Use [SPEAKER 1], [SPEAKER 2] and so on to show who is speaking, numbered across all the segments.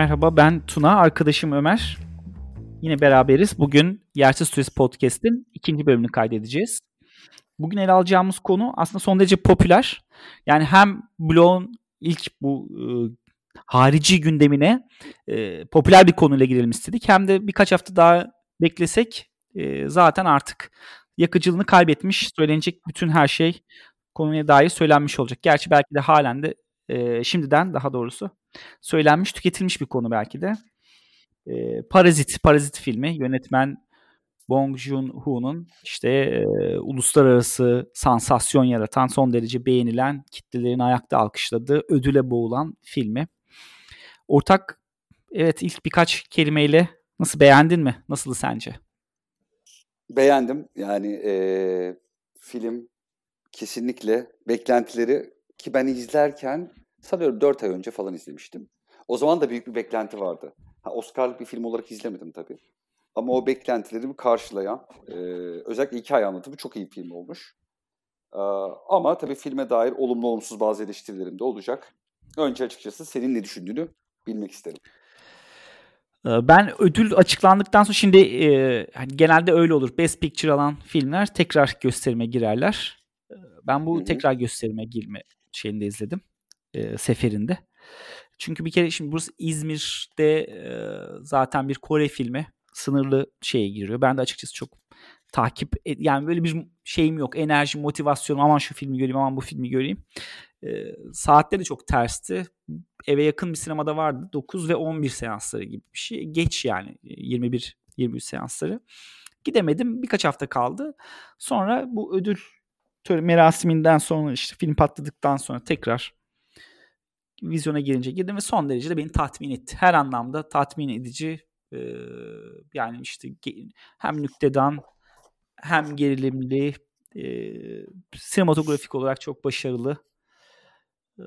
[SPEAKER 1] Merhaba ben Tuna, arkadaşım Ömer. Yine beraberiz. Bugün Yersiz Turist Podcast'in ikinci bölümünü kaydedeceğiz. Bugün ele alacağımız konu aslında son derece popüler. Yani hem blog'un ilk bu e, harici gündemine e, popüler bir konuyla girelim istedik. Hem de birkaç hafta daha beklesek e, zaten artık yakıcılığını kaybetmiş, söylenecek bütün her şey konuya dair söylenmiş olacak. Gerçi belki de halen de e, şimdiden daha doğrusu söylenmiş, tüketilmiş bir konu belki de. E, Parazit, Parazit filmi yönetmen Bong Joon-ho'nun işte e, uluslararası sansasyon yaratan, son derece beğenilen, kitlelerin ayakta alkışladığı, ödüle boğulan filmi. Ortak, evet ilk birkaç kelimeyle nasıl beğendin mi? Nasıldı sence?
[SPEAKER 2] Beğendim. Yani e, film kesinlikle beklentileri ki ben izlerken sanıyorum 4 ay önce falan izlemiştim. O zaman da büyük bir beklenti vardı. Ha, Oscar'lık bir film olarak izlemedim tabii. Ama o beklentilerimi karşılayan, e, özellikle hikaye anlatımı çok iyi bir film olmuş. E, ama tabii filme dair olumlu olumsuz bazı eleştirilerim de olacak. Önce açıkçası senin ne düşündüğünü bilmek isterim.
[SPEAKER 1] Ben ödül açıklandıktan sonra şimdi e, hani genelde öyle olur. Best Picture alan filmler tekrar gösterime girerler. Ben bu Hı-hı. tekrar gösterime girme şeyinde izledim. E, seferinde. Çünkü bir kere şimdi burası İzmir'de e, zaten bir Kore filmi sınırlı şeye giriyor. Ben de açıkçası çok takip et, yani böyle bir şeyim yok. Enerji, motivasyonum aman şu filmi göreyim aman bu filmi göreyim. E, saatleri çok tersti. Eve yakın bir sinemada vardı. 9 ve 11 seansları gibi bir şey. Geç yani 21 23 seansları. Gidemedim. Birkaç hafta kaldı. Sonra bu ödül töreni merasiminden sonra işte film patladıktan sonra tekrar vizyona girince girdim ve son derece de beni tatmin etti. Her anlamda tatmin edici e, yani işte hem nüktedan hem gerilimli e, sinematografik olarak çok başarılı. E,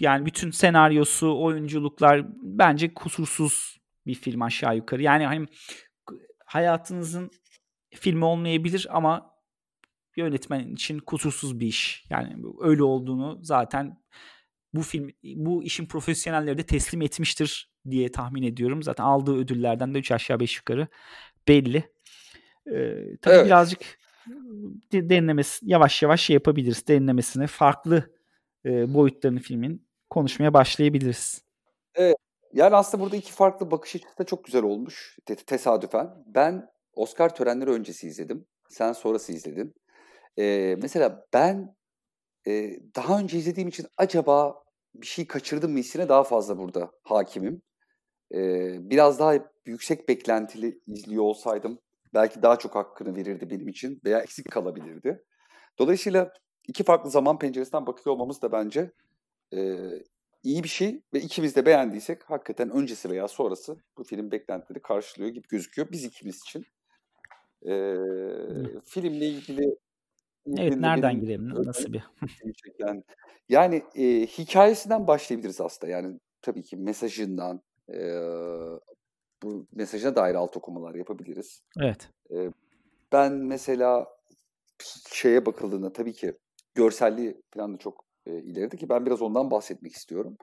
[SPEAKER 1] yani bütün senaryosu, oyunculuklar bence kusursuz bir film aşağı yukarı. Yani hani hayatınızın filmi olmayabilir ama yönetmen için kusursuz bir iş. Yani öyle olduğunu zaten bu film bu işin profesyonelleri de teslim etmiştir diye tahmin ediyorum. Zaten aldığı ödüllerden de 3 aşağı 5 yukarı belli. Ee, tabii evet. birazcık derinlemesi yavaş yavaş şey yapabiliriz. Derinlemesine farklı e, boyutlarını filmin konuşmaya başlayabiliriz.
[SPEAKER 2] Evet. Yani aslında burada iki farklı bakış açısı da çok güzel olmuş tesadüfen. Ben Oscar törenleri öncesi izledim. Sen sonrası izledin. Ee, mesela ben e, daha önce izlediğim için acaba bir şey kaçırdım mı hissine daha fazla burada hakimim. E, biraz daha yüksek beklentili izliyor olsaydım belki daha çok hakkını verirdi benim için veya eksik kalabilirdi. Dolayısıyla iki farklı zaman penceresinden bakıyor olmamız da bence e, iyi bir şey ve ikimiz de beğendiysek hakikaten öncesi veya sonrası bu film beklentileri karşılıyor gibi gözüküyor biz ikimiz için. E, filmle ilgili
[SPEAKER 1] Evet nereden girelim? Nasıl bir?
[SPEAKER 2] yani, yani e, hikayesinden başlayabiliriz aslında. Yani tabii ki mesajından e, bu mesajına dair alt okumalar yapabiliriz.
[SPEAKER 1] Evet.
[SPEAKER 2] E, ben mesela şeye bakıldığında tabii ki görselliği falan da çok e, ileride ki ben biraz ondan bahsetmek istiyorum.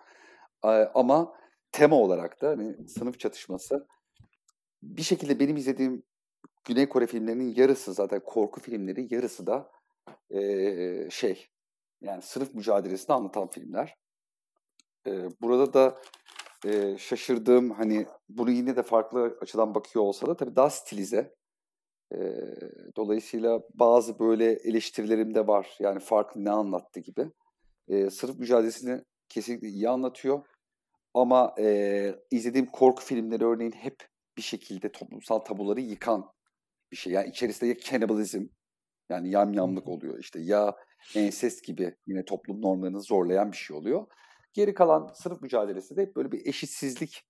[SPEAKER 2] E, ama tema olarak da hani sınıf çatışması bir şekilde benim izlediğim Güney Kore filmlerinin yarısı zaten korku filmleri yarısı da e, şey yani sınıf mücadelesini anlatan filmler. E, burada da e, şaşırdığım hani bunu yine de farklı açıdan bakıyor olsa da tabii daha stilize. E, dolayısıyla bazı böyle eleştirilerim de var. Yani farklı ne anlattı gibi. E, sınıf mücadelesini kesinlikle iyi anlatıyor. Ama e, izlediğim korku filmleri örneğin hep bir şekilde toplumsal tabuları yıkan bir şey. Yani içerisinde ya cannibalizm yani yamyamlık oluyor işte ya ensest gibi yine toplum normlarını zorlayan bir şey oluyor. Geri kalan sınıf mücadelesi de hep böyle bir eşitsizlik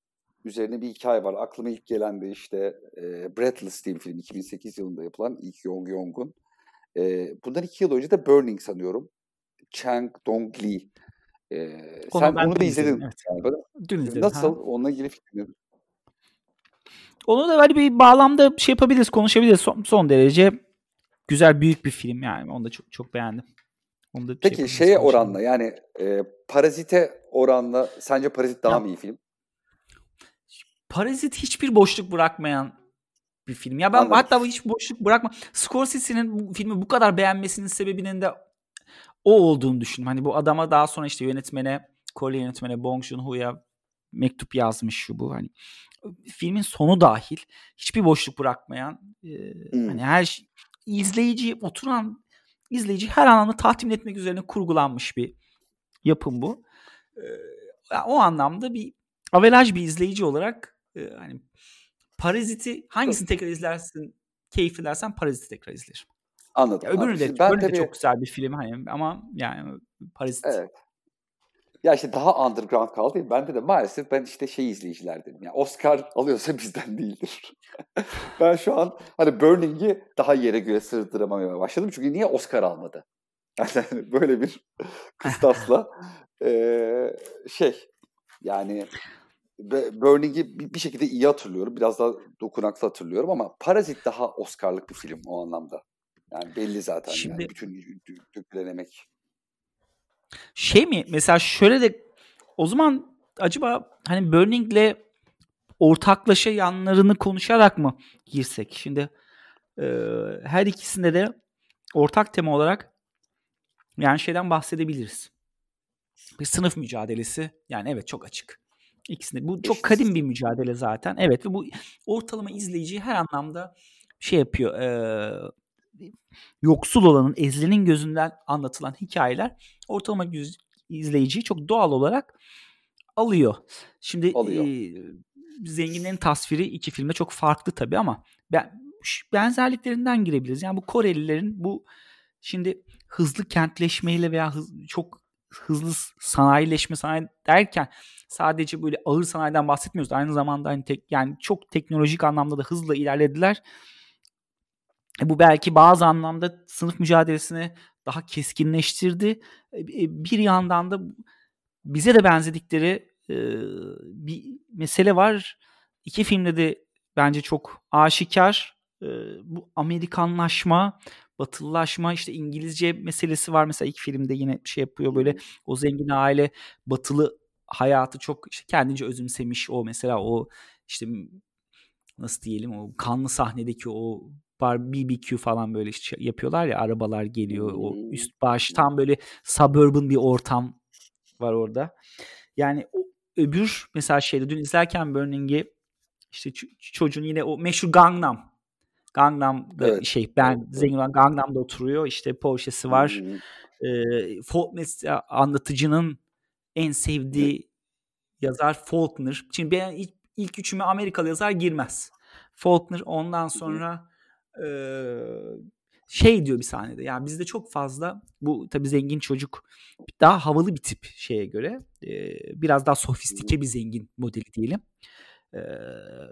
[SPEAKER 2] üzerine bir hikaye var. Aklıma ilk gelen de işte e, Breathless diye bir film 2008 yılında yapılan ilk Yong Yong'un. E, bundan iki yıl önce de Burning sanıyorum. Chang Dong Lee. E, sen onu da izledin. Evet. Yani, Dün izledim. Nasıl? Ha. Onunla ilgili fikrin
[SPEAKER 1] Onu da böyle bir bağlamda şey yapabiliriz, konuşabiliriz. Son, son derece güzel büyük bir film yani. Onu da çok çok beğendim.
[SPEAKER 2] Onu da Peki şey şeye oranla yani e, Parazite oranla sence Parazit daha ya. mı iyi film?
[SPEAKER 1] Parazit hiçbir boşluk bırakmayan bir film. Ya ben Anladım. hatta bu hiç boşluk bırakma. Scorsese'nin bu filmi bu kadar beğenmesinin sebebinin de o olduğunu düşündüm. Hani bu adama daha sonra işte yönetmene, Kore yönetmene Bong Joon-ho'ya mektup yazmış şu bu hani filmin sonu dahil hiçbir boşluk bırakmayan e, hmm. hani her şey, izleyici oturan izleyici her anlamda tatmin etmek üzerine kurgulanmış bir yapım bu. E, o anlamda bir avelaj bir izleyici olarak e, hani Parazit'i hangisini tekrar izlersin keyif edersen Parazit'i tekrar izlerim.
[SPEAKER 2] Anladım.
[SPEAKER 1] Ya öbürünü de, ben öbürünü tabii... de çok güzel bir film hani ama yani Parazit.
[SPEAKER 2] Evet. Ya işte daha underground kaldı ya. Bende de maalesef ben işte şey izleyicilerdim. Yani Oscar alıyorsa bizden değildir. ben şu an hani Burning'i daha yere göre sığdıramamaya başladım. Çünkü niye Oscar almadı? Yani böyle bir kıstasla ee, şey yani Burning'i bir şekilde iyi hatırlıyorum. Biraz daha dokunaklı hatırlıyorum ama Parazit daha Oscar'lık bir film o anlamda. Yani belli zaten Şimdi, yani bütün dökülen emek.
[SPEAKER 1] Şey mi mesela şöyle de o zaman acaba hani Burning'le ortaklaşa yanlarını konuşarak mı girsek? Şimdi e, her ikisinde de ortak tema olarak yani şeyden bahsedebiliriz. Bir sınıf mücadelesi. Yani evet çok açık. İkisinde. Bu çok kadim bir mücadele zaten. Evet ve bu ortalama izleyiciyi her anlamda şey yapıyor. E, yoksul olanın, ezilenin gözünden anlatılan hikayeler ortalama izleyiciyi çok doğal olarak alıyor. Şimdi alıyor. E, zenginlerin tasviri iki filmde çok farklı tabii ama ben benzerliklerinden girebiliriz. Yani bu Korelilerin bu şimdi hızlı kentleşmeyle veya hız, çok hızlı sanayileşme sanayi derken sadece böyle ağır sanayiden bahsetmiyoruz. Aynı zamanda hani tek, yani çok teknolojik anlamda da hızla ilerlediler. E, bu belki bazı anlamda sınıf mücadelesini daha keskinleştirdi. E, e, bir yandan da bize de benzedikleri bir mesele var. İki filmde de bence çok aşikar. Bu Amerikanlaşma, batılılaşma, işte İngilizce meselesi var. Mesela ilk filmde yine şey yapıyor böyle o zengin aile batılı hayatı çok işte kendince özümsemiş o mesela o işte nasıl diyelim o kanlı sahnedeki o bar BBQ falan böyle yapıyorlar ya arabalar geliyor o üst baş tam böyle suburban bir ortam var orada. Yani öbür mesela şeyde dün izlerken Burning'i işte çocuğun yine o meşhur Gangnam Gangnam'da evet. şey ben evet. zengin olan Gangnam'da oturuyor işte Porsche'si var. Hmm. Mesela anlatıcının en sevdiği evet. yazar Faulkner. Şimdi ben ilk, ilk üçüme Amerikalı yazar girmez. Faulkner ondan sonra e, şey diyor bir sahnede. Yani bizde çok fazla bu tabii zengin çocuk daha havalı bir tip şeye göre. E, biraz daha sofistike bir zengin modeli diyelim. E,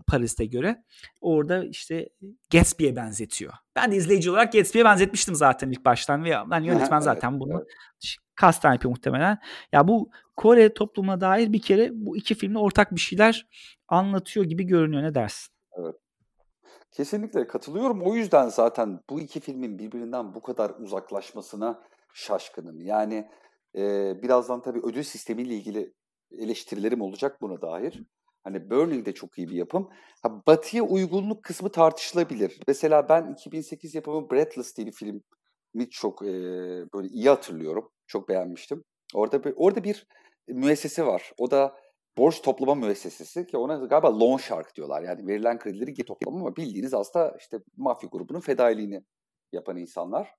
[SPEAKER 1] Paris'te göre. Orada işte Gatsby'ye benzetiyor. Ben de izleyici olarak Gatsby'ye benzetmiştim zaten ilk baştan ve yani yönetmen zaten bunu evet. kastan yapıyor muhtemelen. Ya bu Kore toplumuna dair bir kere bu iki filmde ortak bir şeyler anlatıyor gibi görünüyor. Ne dersin?
[SPEAKER 2] Evet. Kesinlikle katılıyorum. O yüzden zaten bu iki filmin birbirinden bu kadar uzaklaşmasına şaşkınım. Yani e, birazdan tabii ödül sistemiyle ilgili eleştirilerim olacak buna dair. Hani Burning de çok iyi bir yapım. Ha, batıya uygunluk kısmı tartışılabilir. Mesela ben 2008 yapımı Breathless diye bir filmi çok e, böyle iyi hatırlıyorum. Çok beğenmiştim. Orada bir, orada bir müessese var. O da borç toplama müessesesi ki ona galiba loan shark diyorlar. Yani verilen kredileri geri toplama ama bildiğiniz aslında işte mafya grubunun fedailiğini yapan insanlar.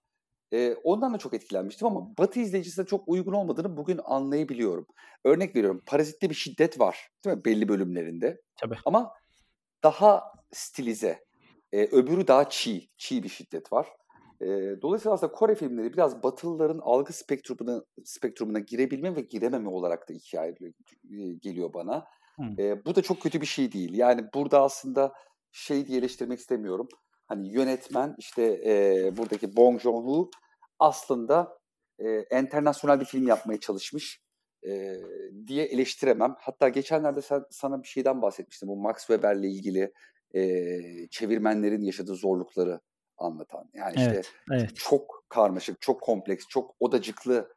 [SPEAKER 2] Ee, ondan da çok etkilenmiştim ama Batı izleyicisine çok uygun olmadığını bugün anlayabiliyorum. Örnek veriyorum, Parazit'te bir şiddet var değil mi belli bölümlerinde.
[SPEAKER 1] Tabii.
[SPEAKER 2] Ama daha stilize. Ee, öbürü daha çiğ, çiğ bir şiddet var. Dolayısıyla aslında Kore filmleri biraz Batılıların algı spektrumuna, spektrumuna girebilme ve girememe olarak da ikiye ayrılıyor, geliyor bana. Ee, bu da çok kötü bir şey değil. Yani burada aslında şey diye eleştirmek istemiyorum. Hani yönetmen işte e, buradaki Bong Joon-ho aslında e, enternasyonel bir film yapmaya çalışmış e, diye eleştiremem. Hatta geçenlerde sen, sana bir şeyden bahsetmiştim. Bu Max Weber'le ilgili e, çevirmenlerin yaşadığı zorlukları anlatan. Yani işte
[SPEAKER 1] evet, evet.
[SPEAKER 2] çok karmaşık, çok kompleks, çok odacıklı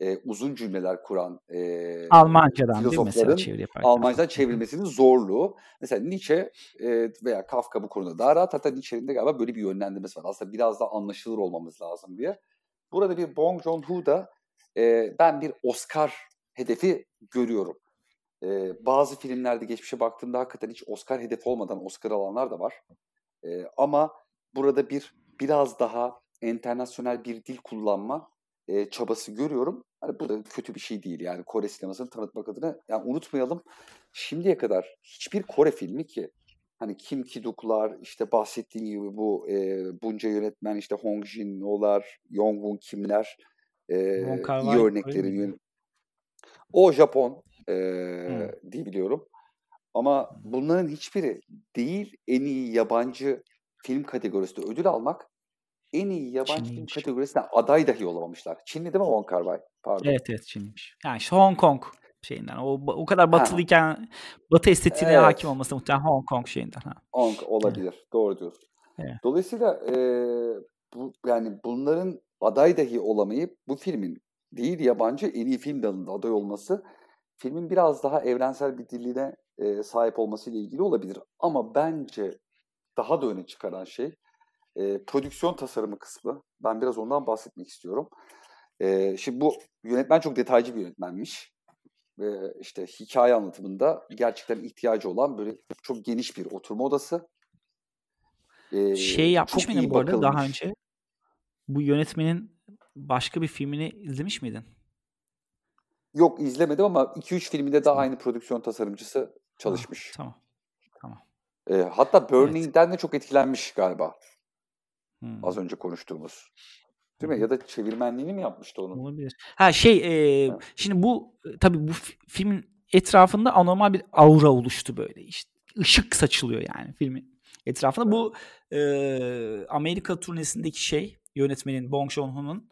[SPEAKER 2] e, uzun cümleler kuran e,
[SPEAKER 1] Almancadan mesela çeviri?
[SPEAKER 2] Almancadan çevrilmesinin zorluğu. Mesela Nietzsche e, veya Kafka bu konuda daha rahat. Hatta Nietzsche'nin de galiba böyle bir yönlendirmesi var. Aslında biraz daha anlaşılır olmamız lazım diye. Burada bir Bong Joon-ho'da e, ben bir Oscar hedefi görüyorum. E, bazı filmlerde geçmişe baktığımda hakikaten hiç Oscar hedefi olmadan Oscar alanlar da var. E, ama burada bir biraz daha internasyonel bir dil kullanma e, çabası görüyorum. Hani bu da kötü bir şey değil yani Kore sinemasını tanıtmak adına. Yani unutmayalım şimdiye kadar hiçbir Kore filmi ki hani Kim Ki-duk'lar işte bahsettiğim gibi bu e, bunca yönetmen işte Hong Jin-ho'lar, Yong Woon Kim'ler e, iyi örneklerin o Japon e, hmm. diye biliyorum. Ama bunların hiçbiri değil en iyi yabancı film kategorisinde ödül almak en iyi yabancı Çinliymiş. film kategorisine aday dahi olamamışlar. Çinli değil mi Wong Kar Wai?
[SPEAKER 1] Pardon. Evet evet Çinliymiş. Yani işte Hong Kong şeyinden. O, o kadar batılıyken ha. batı estetiğine evet. hakim olması muhtemelen Hong Kong şeyinden. Ha.
[SPEAKER 2] Hong olabilir. Evet. Doğru diyorsun. Evet. Dolayısıyla e, bu yani bunların aday dahi olamayıp bu filmin değil yabancı en iyi film dalında aday olması filmin biraz daha evrensel bir diline e, sahip olmasıyla ilgili olabilir. Ama bence daha da öne çıkaran şey e, prodüksiyon tasarımı kısmı. Ben biraz ondan bahsetmek istiyorum. E, şimdi bu yönetmen çok detaycı bir yönetmenmiş. Ve işte hikaye anlatımında gerçekten ihtiyacı olan böyle çok geniş bir oturma odası.
[SPEAKER 1] E, şey yapmış mıydın bu arada daha önce? Bu yönetmenin başka bir filmini izlemiş miydin?
[SPEAKER 2] Yok izlemedim ama 2-3 filminde daha aynı prodüksiyon tasarımcısı çalışmış.
[SPEAKER 1] Tamam.
[SPEAKER 2] E, hatta Burning'den evet. de çok etkilenmiş galiba. Hmm. Az önce konuştuğumuz. Değil mi? Ya da çevirmenliğini mi yapmıştı onu?
[SPEAKER 1] Olabilir. Ha şey e, evet. şimdi bu tabii bu filmin etrafında anormal bir aura oluştu böyle işte. Işık saçılıyor yani filmin etrafında. Evet. Bu e, Amerika turnesindeki şey yönetmenin Bong Joon-ho'nun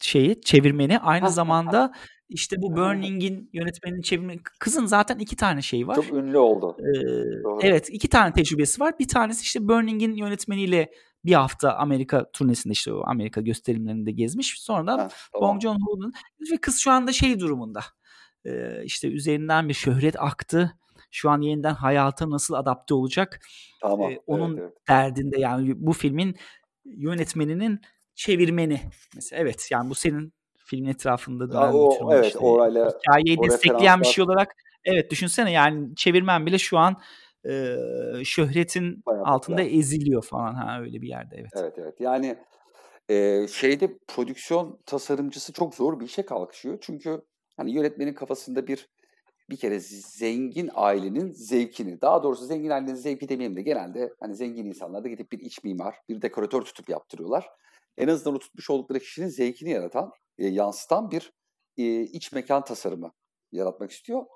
[SPEAKER 1] şeyi çevirmeni aynı zamanda işte bu Burning'in yönetmeninin çevirmeni kızın zaten iki tane şey var.
[SPEAKER 2] Çok ünlü oldu.
[SPEAKER 1] Ee, evet iki tane tecrübesi var. Bir tanesi işte Burning'in yönetmeniyle bir hafta Amerika turnesinde işte o Amerika gösterimlerinde gezmiş. Sonra da ha. Bong Joon-ho'nun ve kız şu anda şey durumunda. Ee, işte üzerinden bir şöhret aktı. Şu an yeniden hayata nasıl adapte olacak? Tamam. Ee, onun evet, evet. derdinde yani bu filmin yönetmeninin çevirmeni. Mesela evet yani bu senin filmin etrafında dönen o, bütün evet, işte, orayla, hikayeyi o destekleyen bir şey olarak evet düşünsene yani çevirmen bile şu an e, şöhretin Bayağı altında popüler. eziliyor falan ha öyle bir yerde evet.
[SPEAKER 2] Evet evet yani e, şeyde prodüksiyon tasarımcısı çok zor bir işe kalkışıyor çünkü hani yönetmenin kafasında bir bir kere zengin ailenin zevkini, daha doğrusu zengin ailenin zevki demeyeyim de genelde hani zengin insanlar da gidip bir iç mimar, bir dekoratör tutup yaptırıyorlar. En azından o tutmuş oldukları kişinin zevkini yaratan, e, yansıtan bir e, iç mekan tasarımı yaratmak istiyor.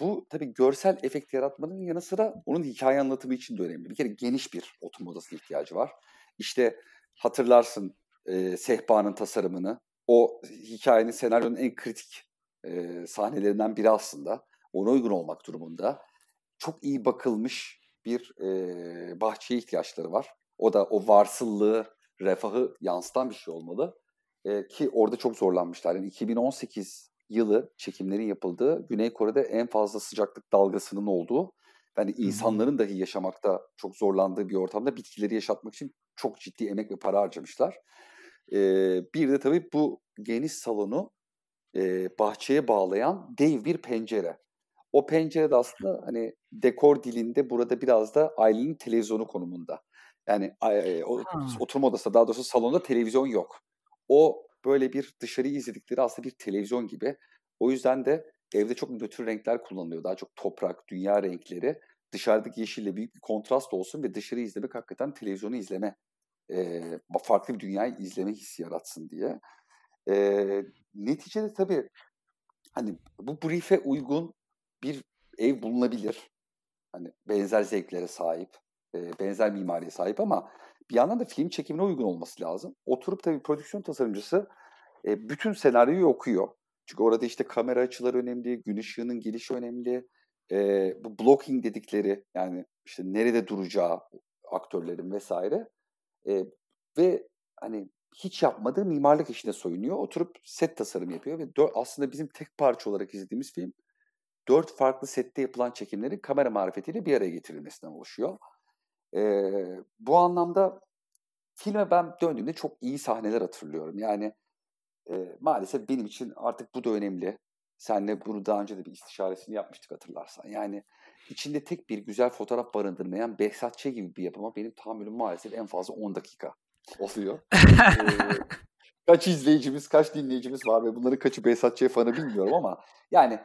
[SPEAKER 2] Bu tabii görsel efekt yaratmanın yanı sıra onun hikaye anlatımı için de önemli. Bir kere geniş bir oturma odasına ihtiyacı var. İşte hatırlarsın e, sehpanın tasarımını. O hikayenin, senaryonun en kritik e, sahnelerinden biri aslında. Ona uygun olmak durumunda. Çok iyi bakılmış bir e, bahçeye ihtiyaçları var. O da o varsıllığı, refahı yansıtan bir şey olmalı. E, ki orada çok zorlanmışlar. Yani 2018 yılı çekimlerin yapıldığı Güney Kore'de en fazla sıcaklık dalgasının olduğu yani insanların dahi yaşamakta çok zorlandığı bir ortamda bitkileri yaşatmak için çok ciddi emek ve para harcamışlar. Ee, bir de tabii bu geniş salonu e, bahçeye bağlayan dev bir pencere. O pencere de aslında hani dekor dilinde burada biraz da ailenin televizyonu konumunda. Yani e, o, oturma odası daha doğrusu salonda televizyon yok. O böyle bir dışarıyı izledikleri aslında bir televizyon gibi. O yüzden de evde çok nötr renkler kullanılıyor. Daha çok toprak, dünya renkleri. Dışarıdaki yeşille büyük bir kontrast olsun ve dışarı izlemek hakikaten televizyonu izleme, e, farklı bir dünyayı izleme hissi yaratsın diye. E, neticede tabii hani bu brief'e uygun bir ev bulunabilir. Hani benzer zevklere sahip, e, benzer mimariye sahip ama bir yandan da film çekimine uygun olması lazım. Oturup tabii prodüksiyon tasarımcısı e, bütün senaryoyu okuyor. Çünkü orada işte kamera açıları önemli, gün ışığının gelişi önemli. E, bu blocking dedikleri yani işte nerede duracağı aktörlerin vesaire. E, ve hani hiç yapmadığı mimarlık işine soyunuyor. Oturup set tasarımı yapıyor ve dö- aslında bizim tek parça olarak izlediğimiz film dört farklı sette yapılan çekimlerin kamera marifetiyle bir araya getirilmesinden oluşuyor. Ee, bu anlamda filme ben döndüğümde çok iyi sahneler hatırlıyorum. Yani e, maalesef benim için artık bu da önemli. Senle bunu daha önce de bir istişaresini yapmıştık hatırlarsan. Yani içinde tek bir güzel fotoğraf barındırmayan Behzat Ç. gibi bir yapıma benim tahammülüm maalesef en fazla 10 dakika oluyor. ee, kaç izleyicimiz, kaç dinleyicimiz var ve bunların kaçı Behzat Ç. fanı bilmiyorum ama yani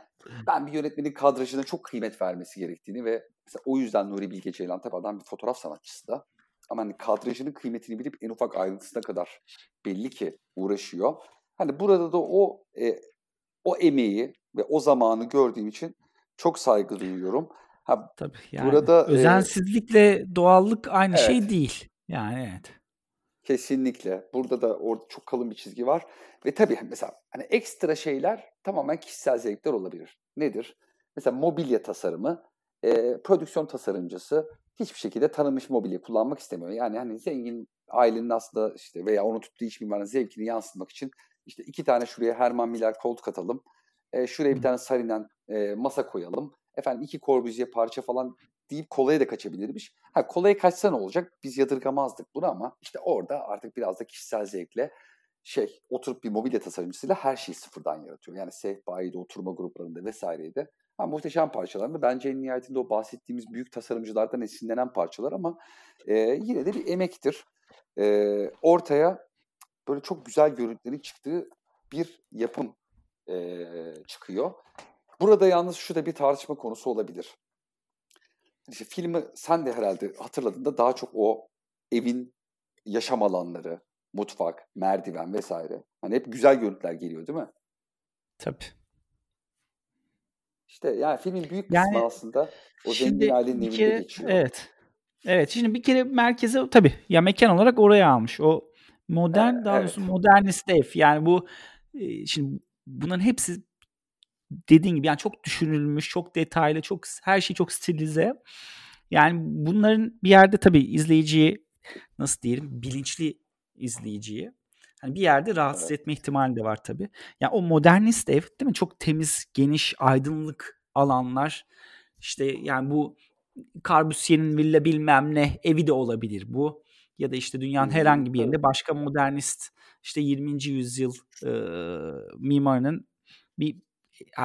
[SPEAKER 2] ben bir yönetmenin kadrajına çok kıymet vermesi gerektiğini ve mesela o yüzden Nuri Bilge Ceylan adam bir fotoğraf sanatçısı da ama hani kadrajının kıymetini bilip en ufak ayrıntısına kadar belli ki uğraşıyor. Hani burada da o e, o emeği ve o zamanı gördüğüm için çok saygı duyuyorum.
[SPEAKER 1] Ha, Tabii yani burada özensizlikle e, doğallık aynı evet. şey değil. Yani evet.
[SPEAKER 2] Kesinlikle. Burada da orada çok kalın bir çizgi var. Ve tabii mesela hani ekstra şeyler tamamen kişisel zevkler olabilir. Nedir? Mesela mobilya tasarımı, e, prodüksiyon tasarımcısı hiçbir şekilde tanınmış mobilya kullanmak istemiyor. Yani hani zengin ailenin aslında işte veya onu tuttuğu iş mimarının zevkini yansıtmak için işte iki tane şuraya Herman Miller koltuk atalım. E, şuraya bir tane Sarinen e, masa koyalım. Efendim iki Corbusier parça falan deyip kolaya da kaçabilirmiş. Ha kolaya kaçsa ne olacak? Biz yadırgamazdık bunu ama işte orada artık biraz da kişisel zevkle şey oturup bir mobilya tasarımcısıyla her şeyi sıfırdan yaratıyor. Yani sehpaydı, oturma gruplarında vesaireydi. Ha, muhteşem parçalar bence en nihayetinde o bahsettiğimiz büyük tasarımcılardan esinlenen parçalar ama e, yine de bir emektir. E, ortaya böyle çok güzel görüntülerin çıktığı bir yapım e, çıkıyor. Burada yalnız şu da bir tartışma konusu olabilir. İşte filmi sen de herhalde hatırladığında daha çok o evin yaşam alanları, mutfak, merdiven vesaire. Hani hep güzel görüntüler geliyor değil mi?
[SPEAKER 1] Tabii.
[SPEAKER 2] İşte yani filmin büyük kısmı yani, aslında o zengin ailenin evinde
[SPEAKER 1] kere,
[SPEAKER 2] geçiyor.
[SPEAKER 1] Evet. Evet şimdi bir kere merkeze tabii ya mekan olarak oraya almış. O modern ee, daha doğrusu evet. modernist ev. Yani bu şimdi bunların hepsi dediğin gibi yani çok düşünülmüş, çok detaylı, çok her şey çok stilize. Yani bunların bir yerde tabii izleyiciyi nasıl diyelim bilinçli izleyiciyi hani bir yerde rahatsız etme ihtimali de var tabii. Yani o modernist ev değil mi? Çok temiz, geniş, aydınlık alanlar. İşte yani bu Carbusier'in villa bilmem ne evi de olabilir bu. Ya da işte dünyanın herhangi bir yerinde başka modernist işte 20. yüzyıl e, mimarının bir yani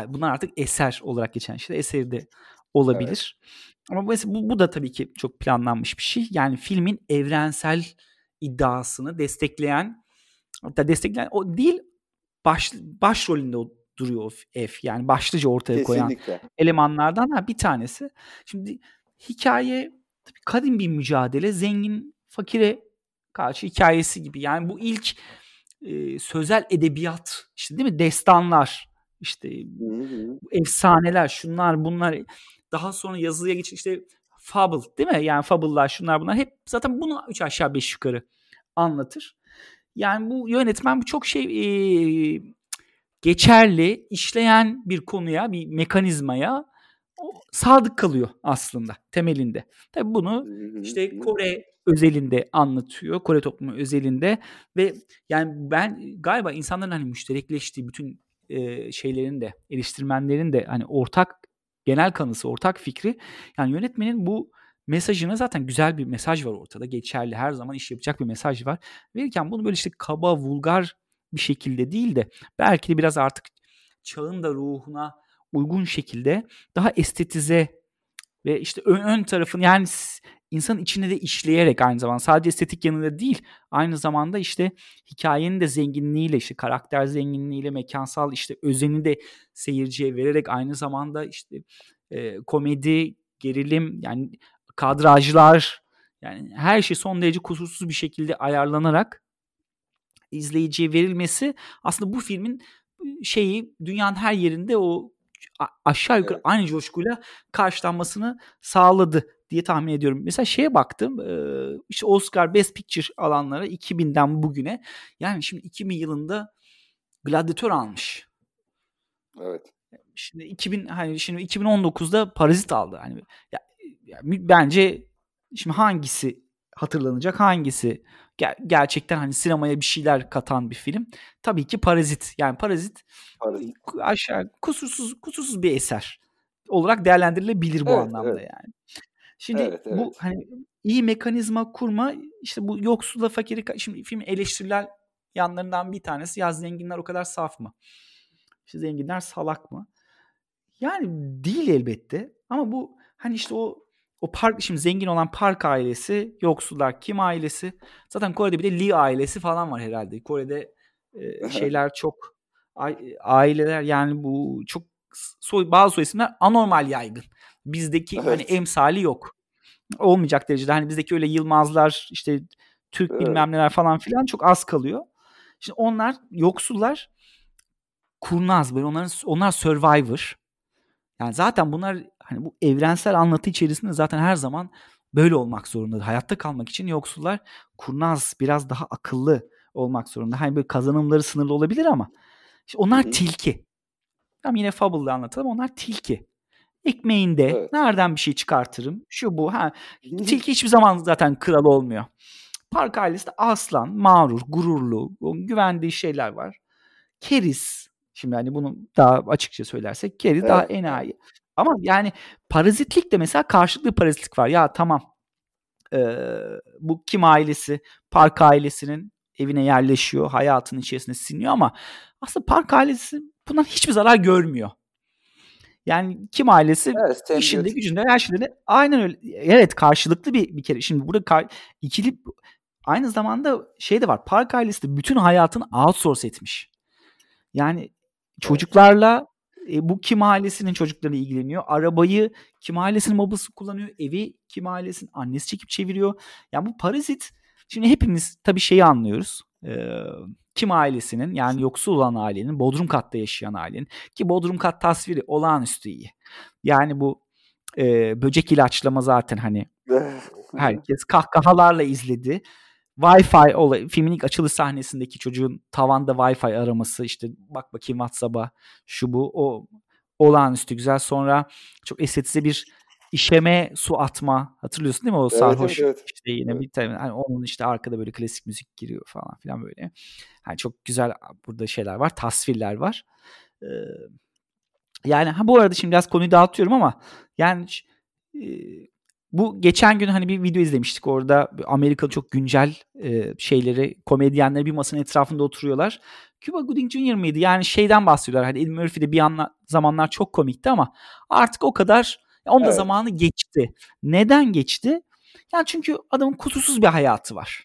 [SPEAKER 1] bunlar artık eser olarak geçen işte eseri de olabilir. Evet. Ama mesela bu, bu da tabii ki çok planlanmış bir şey. Yani filmin evrensel iddiasını destekleyen hatta destekleyen o değil baş, başrolünde duruyor o F. Yani başlıca ortaya Kesinlikle. koyan elemanlardan ha, bir tanesi. Şimdi hikaye tabii kadim bir mücadele. Zengin fakire karşı hikayesi gibi. Yani bu ilk e, sözel edebiyat işte değil mi? Destanlar işte hı hı. efsaneler şunlar bunlar daha sonra yazıya geç işte fable değil mi? Yani fable'lar şunlar bunlar hep zaten bunu üç aşağı beş yukarı anlatır. Yani bu yönetmen bu çok şey e, geçerli, işleyen bir konuya, bir mekanizmaya sadık kalıyor aslında temelinde. Tabi bunu işte Kore özelinde anlatıyor. Kore toplumu özelinde ve yani ben galiba insanların hani müşterekleştiği bütün e, şeylerin de eleştirmenlerin de hani ortak genel kanısı, ortak fikri yani yönetmenin bu mesajına zaten güzel bir mesaj var ortada. Geçerli her zaman iş yapacak bir mesaj var. Verirken bunu böyle işte kaba, vulgar bir şekilde değil de belki de biraz artık çağın da ruhuna uygun şekilde daha estetize ve işte ön, ön tarafını yani insan içine de işleyerek aynı zamanda sadece estetik yanında değil aynı zamanda işte hikayenin de zenginliğiyle işte karakter zenginliğiyle mekansal işte özeni de seyirciye vererek aynı zamanda işte e, komedi gerilim yani kadrajlar yani her şey son derece kusursuz bir şekilde ayarlanarak izleyiciye verilmesi aslında bu filmin şeyi dünyanın her yerinde o aşağı yukarı evet. aynı coşkuyla karşılanmasını sağladı diye tahmin ediyorum. Mesela şeye baktım işte Oscar Best Picture alanlara 2000'den bugüne yani şimdi 2000 yılında Gladiator almış.
[SPEAKER 2] Evet.
[SPEAKER 1] Şimdi 2000 hani şimdi 2019'da Parazit aldı. Hani ya, ya, bence şimdi hangisi hatırlanacak, hangisi ger- gerçekten hani sinemaya bir şeyler katan bir film. Tabii ki Parazit. Yani Parazit, Parazit. aşağı kusursuz kusursuz bir eser olarak değerlendirilebilir bu evet, anlamda evet. yani. Şimdi evet, evet. bu hani iyi mekanizma kurma işte bu yoksula fakiri şimdi film eleştirilen yanlarından bir tanesi ya zenginler o kadar saf mı? İşte zenginler salak mı? Yani değil elbette ama bu hani işte o o park şimdi zengin olan Park ailesi, yoksullar Kim ailesi. Zaten Kore'de bir de Lee ailesi falan var herhalde. Kore'de e, şeyler çok aileler yani bu çok soy, bazı soy isimler anormal yaygın. Bizdeki evet. hani emsali yok. Olmayacak derecede. Hani bizdeki öyle Yılmazlar işte Türk evet. bilmem neler falan filan çok az kalıyor. Şimdi onlar yoksullar kurnaz böyle onların onlar survivor. Yani zaten bunlar hani bu evrensel anlatı içerisinde zaten her zaman böyle olmak zorunda. Hayatta kalmak için yoksullar kurnaz, biraz daha akıllı olmak zorunda. Hani böyle kazanımları sınırlı olabilir ama işte onlar tilki. Tam yine Fable'da anlatalım. Onlar tilki. Ekmeğinde evet. nereden bir şey çıkartırım? Şu bu. Ha, tilki hiçbir zaman zaten kral olmuyor. Park ailesi de aslan, mağrur, gururlu, güvendiği şeyler var. Keris. Şimdi hani bunu daha açıkça söylersek keris evet. daha enayi. Ama yani parazitlik de mesela karşılıklı parazitlik var. Ya tamam ee, bu kim ailesi, Park ailesinin evine yerleşiyor, hayatın içerisine siniyor ama aslında Park ailesi bundan hiçbir zarar görmüyor. Yani kim ailesi evet, işinde gücünde her şeyde aynen öyle. Evet karşılıklı bir bir kere. Şimdi burada kar, ikili aynı zamanda şey de var. Park ailesi de bütün hayatını outsource etmiş. Yani çocuklarla e, bu kim ailesinin çocukları ilgileniyor. Arabayı kim ailesinin babası kullanıyor. Evi kim ailesinin annesi çekip çeviriyor. Yani bu parazit şimdi hepimiz tabii şeyi anlıyoruz. Ee, kim ailesinin yani yoksul olan ailenin Bodrum katta yaşayan ailenin ki Bodrum kat tasviri olağanüstü iyi. Yani bu e, böcek ilaçlama zaten hani herkes kahkahalarla izledi. Wi-Fi olay, filmin ilk açılış sahnesindeki çocuğun tavanda Wi-Fi araması işte bak bakayım WhatsApp'a şu bu o olağanüstü güzel. Sonra çok estetize bir işeme su atma hatırlıyorsun değil mi o evet, sarhoş evet, evet. işte yine evet. bir tane hani onun işte arkada böyle klasik müzik giriyor falan filan böyle. Yani çok güzel burada şeyler var, tasvirler var. Ee, yani ha bu arada şimdi biraz konuyu dağıtıyorum ama yani e, bu geçen gün hani bir video izlemiştik orada Amerikalı çok güncel e, şeyleri komedyenler bir masanın etrafında oturuyorlar. Cuba Gooding Jr. mıydı? Yani şeyden bahsediyorlar. Hani Eddie Murphy de bir anla, zamanlar çok komikti ama artık o kadar onun evet. da zamanı geçti. Neden geçti? Yani çünkü adamın kusursuz bir hayatı var.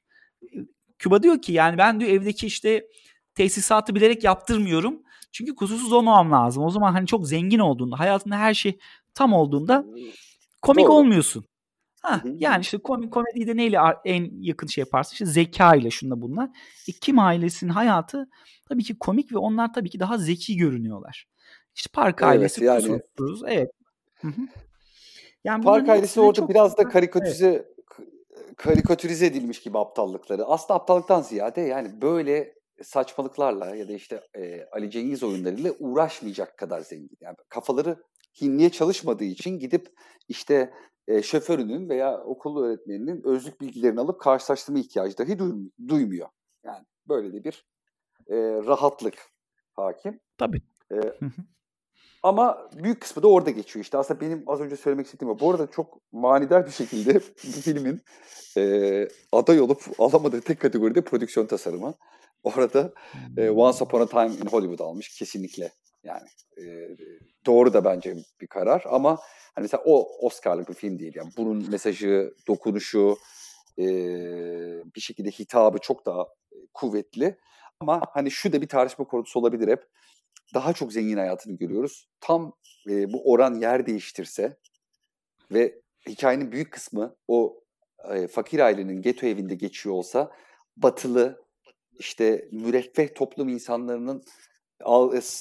[SPEAKER 1] Küba diyor ki yani ben diyor evdeki işte tesisatı bilerek yaptırmıyorum. Çünkü kusursuz olmamam lazım. O zaman hani çok zengin olduğunda, hayatında her şey tam olduğunda komik Doğru. olmuyorsun. Ha, yani işte komik komediyi de neyle en yakın şey yaparsın? İşte zeka ile şunla bunlar. E, Kim ailesinin hayatı tabii ki komik ve onlar tabii ki daha zeki görünüyorlar. İşte Park evet, ailesi yani. kusursuz. Evet.
[SPEAKER 2] Yani Park ailesi orada biraz da karikatürize evet. karikatürize edilmiş gibi aptallıkları. Aslında aptallıktan ziyade yani böyle saçmalıklarla ya da işte e, Ali Cengiz oyunlarıyla uğraşmayacak kadar zengin. Yani kafaları hinliye çalışmadığı için gidip işte e, şoförünün veya okul öğretmeninin özlük bilgilerini alıp karşılaştırma ihtiyacı dahi duymuyor. Yani böyle de bir e, rahatlık hakim.
[SPEAKER 1] Tabii.
[SPEAKER 2] E, ama büyük kısmı da orada geçiyor. İşte aslında benim az önce söylemek istediğim o. Bu arada çok manidar bir şekilde bu filmin e, aday olup alamadığı tek kategoride prodüksiyon tasarımı. Orada e, hmm. Once Upon a Time in Hollywood almış kesinlikle. Yani e, doğru da bence bir karar ama hani mesela o Oscar'lık bir film değil. Yani bunun mesajı, dokunuşu, e, bir şekilde hitabı çok daha kuvvetli. Ama hani şu da bir tartışma konusu olabilir hep. Daha çok zengin hayatını görüyoruz. Tam e, bu oran yer değiştirse ve hikayenin büyük kısmı o e, fakir ailenin geto evinde geçiyor olsa batılı işte müreffeh toplum insanlarının e,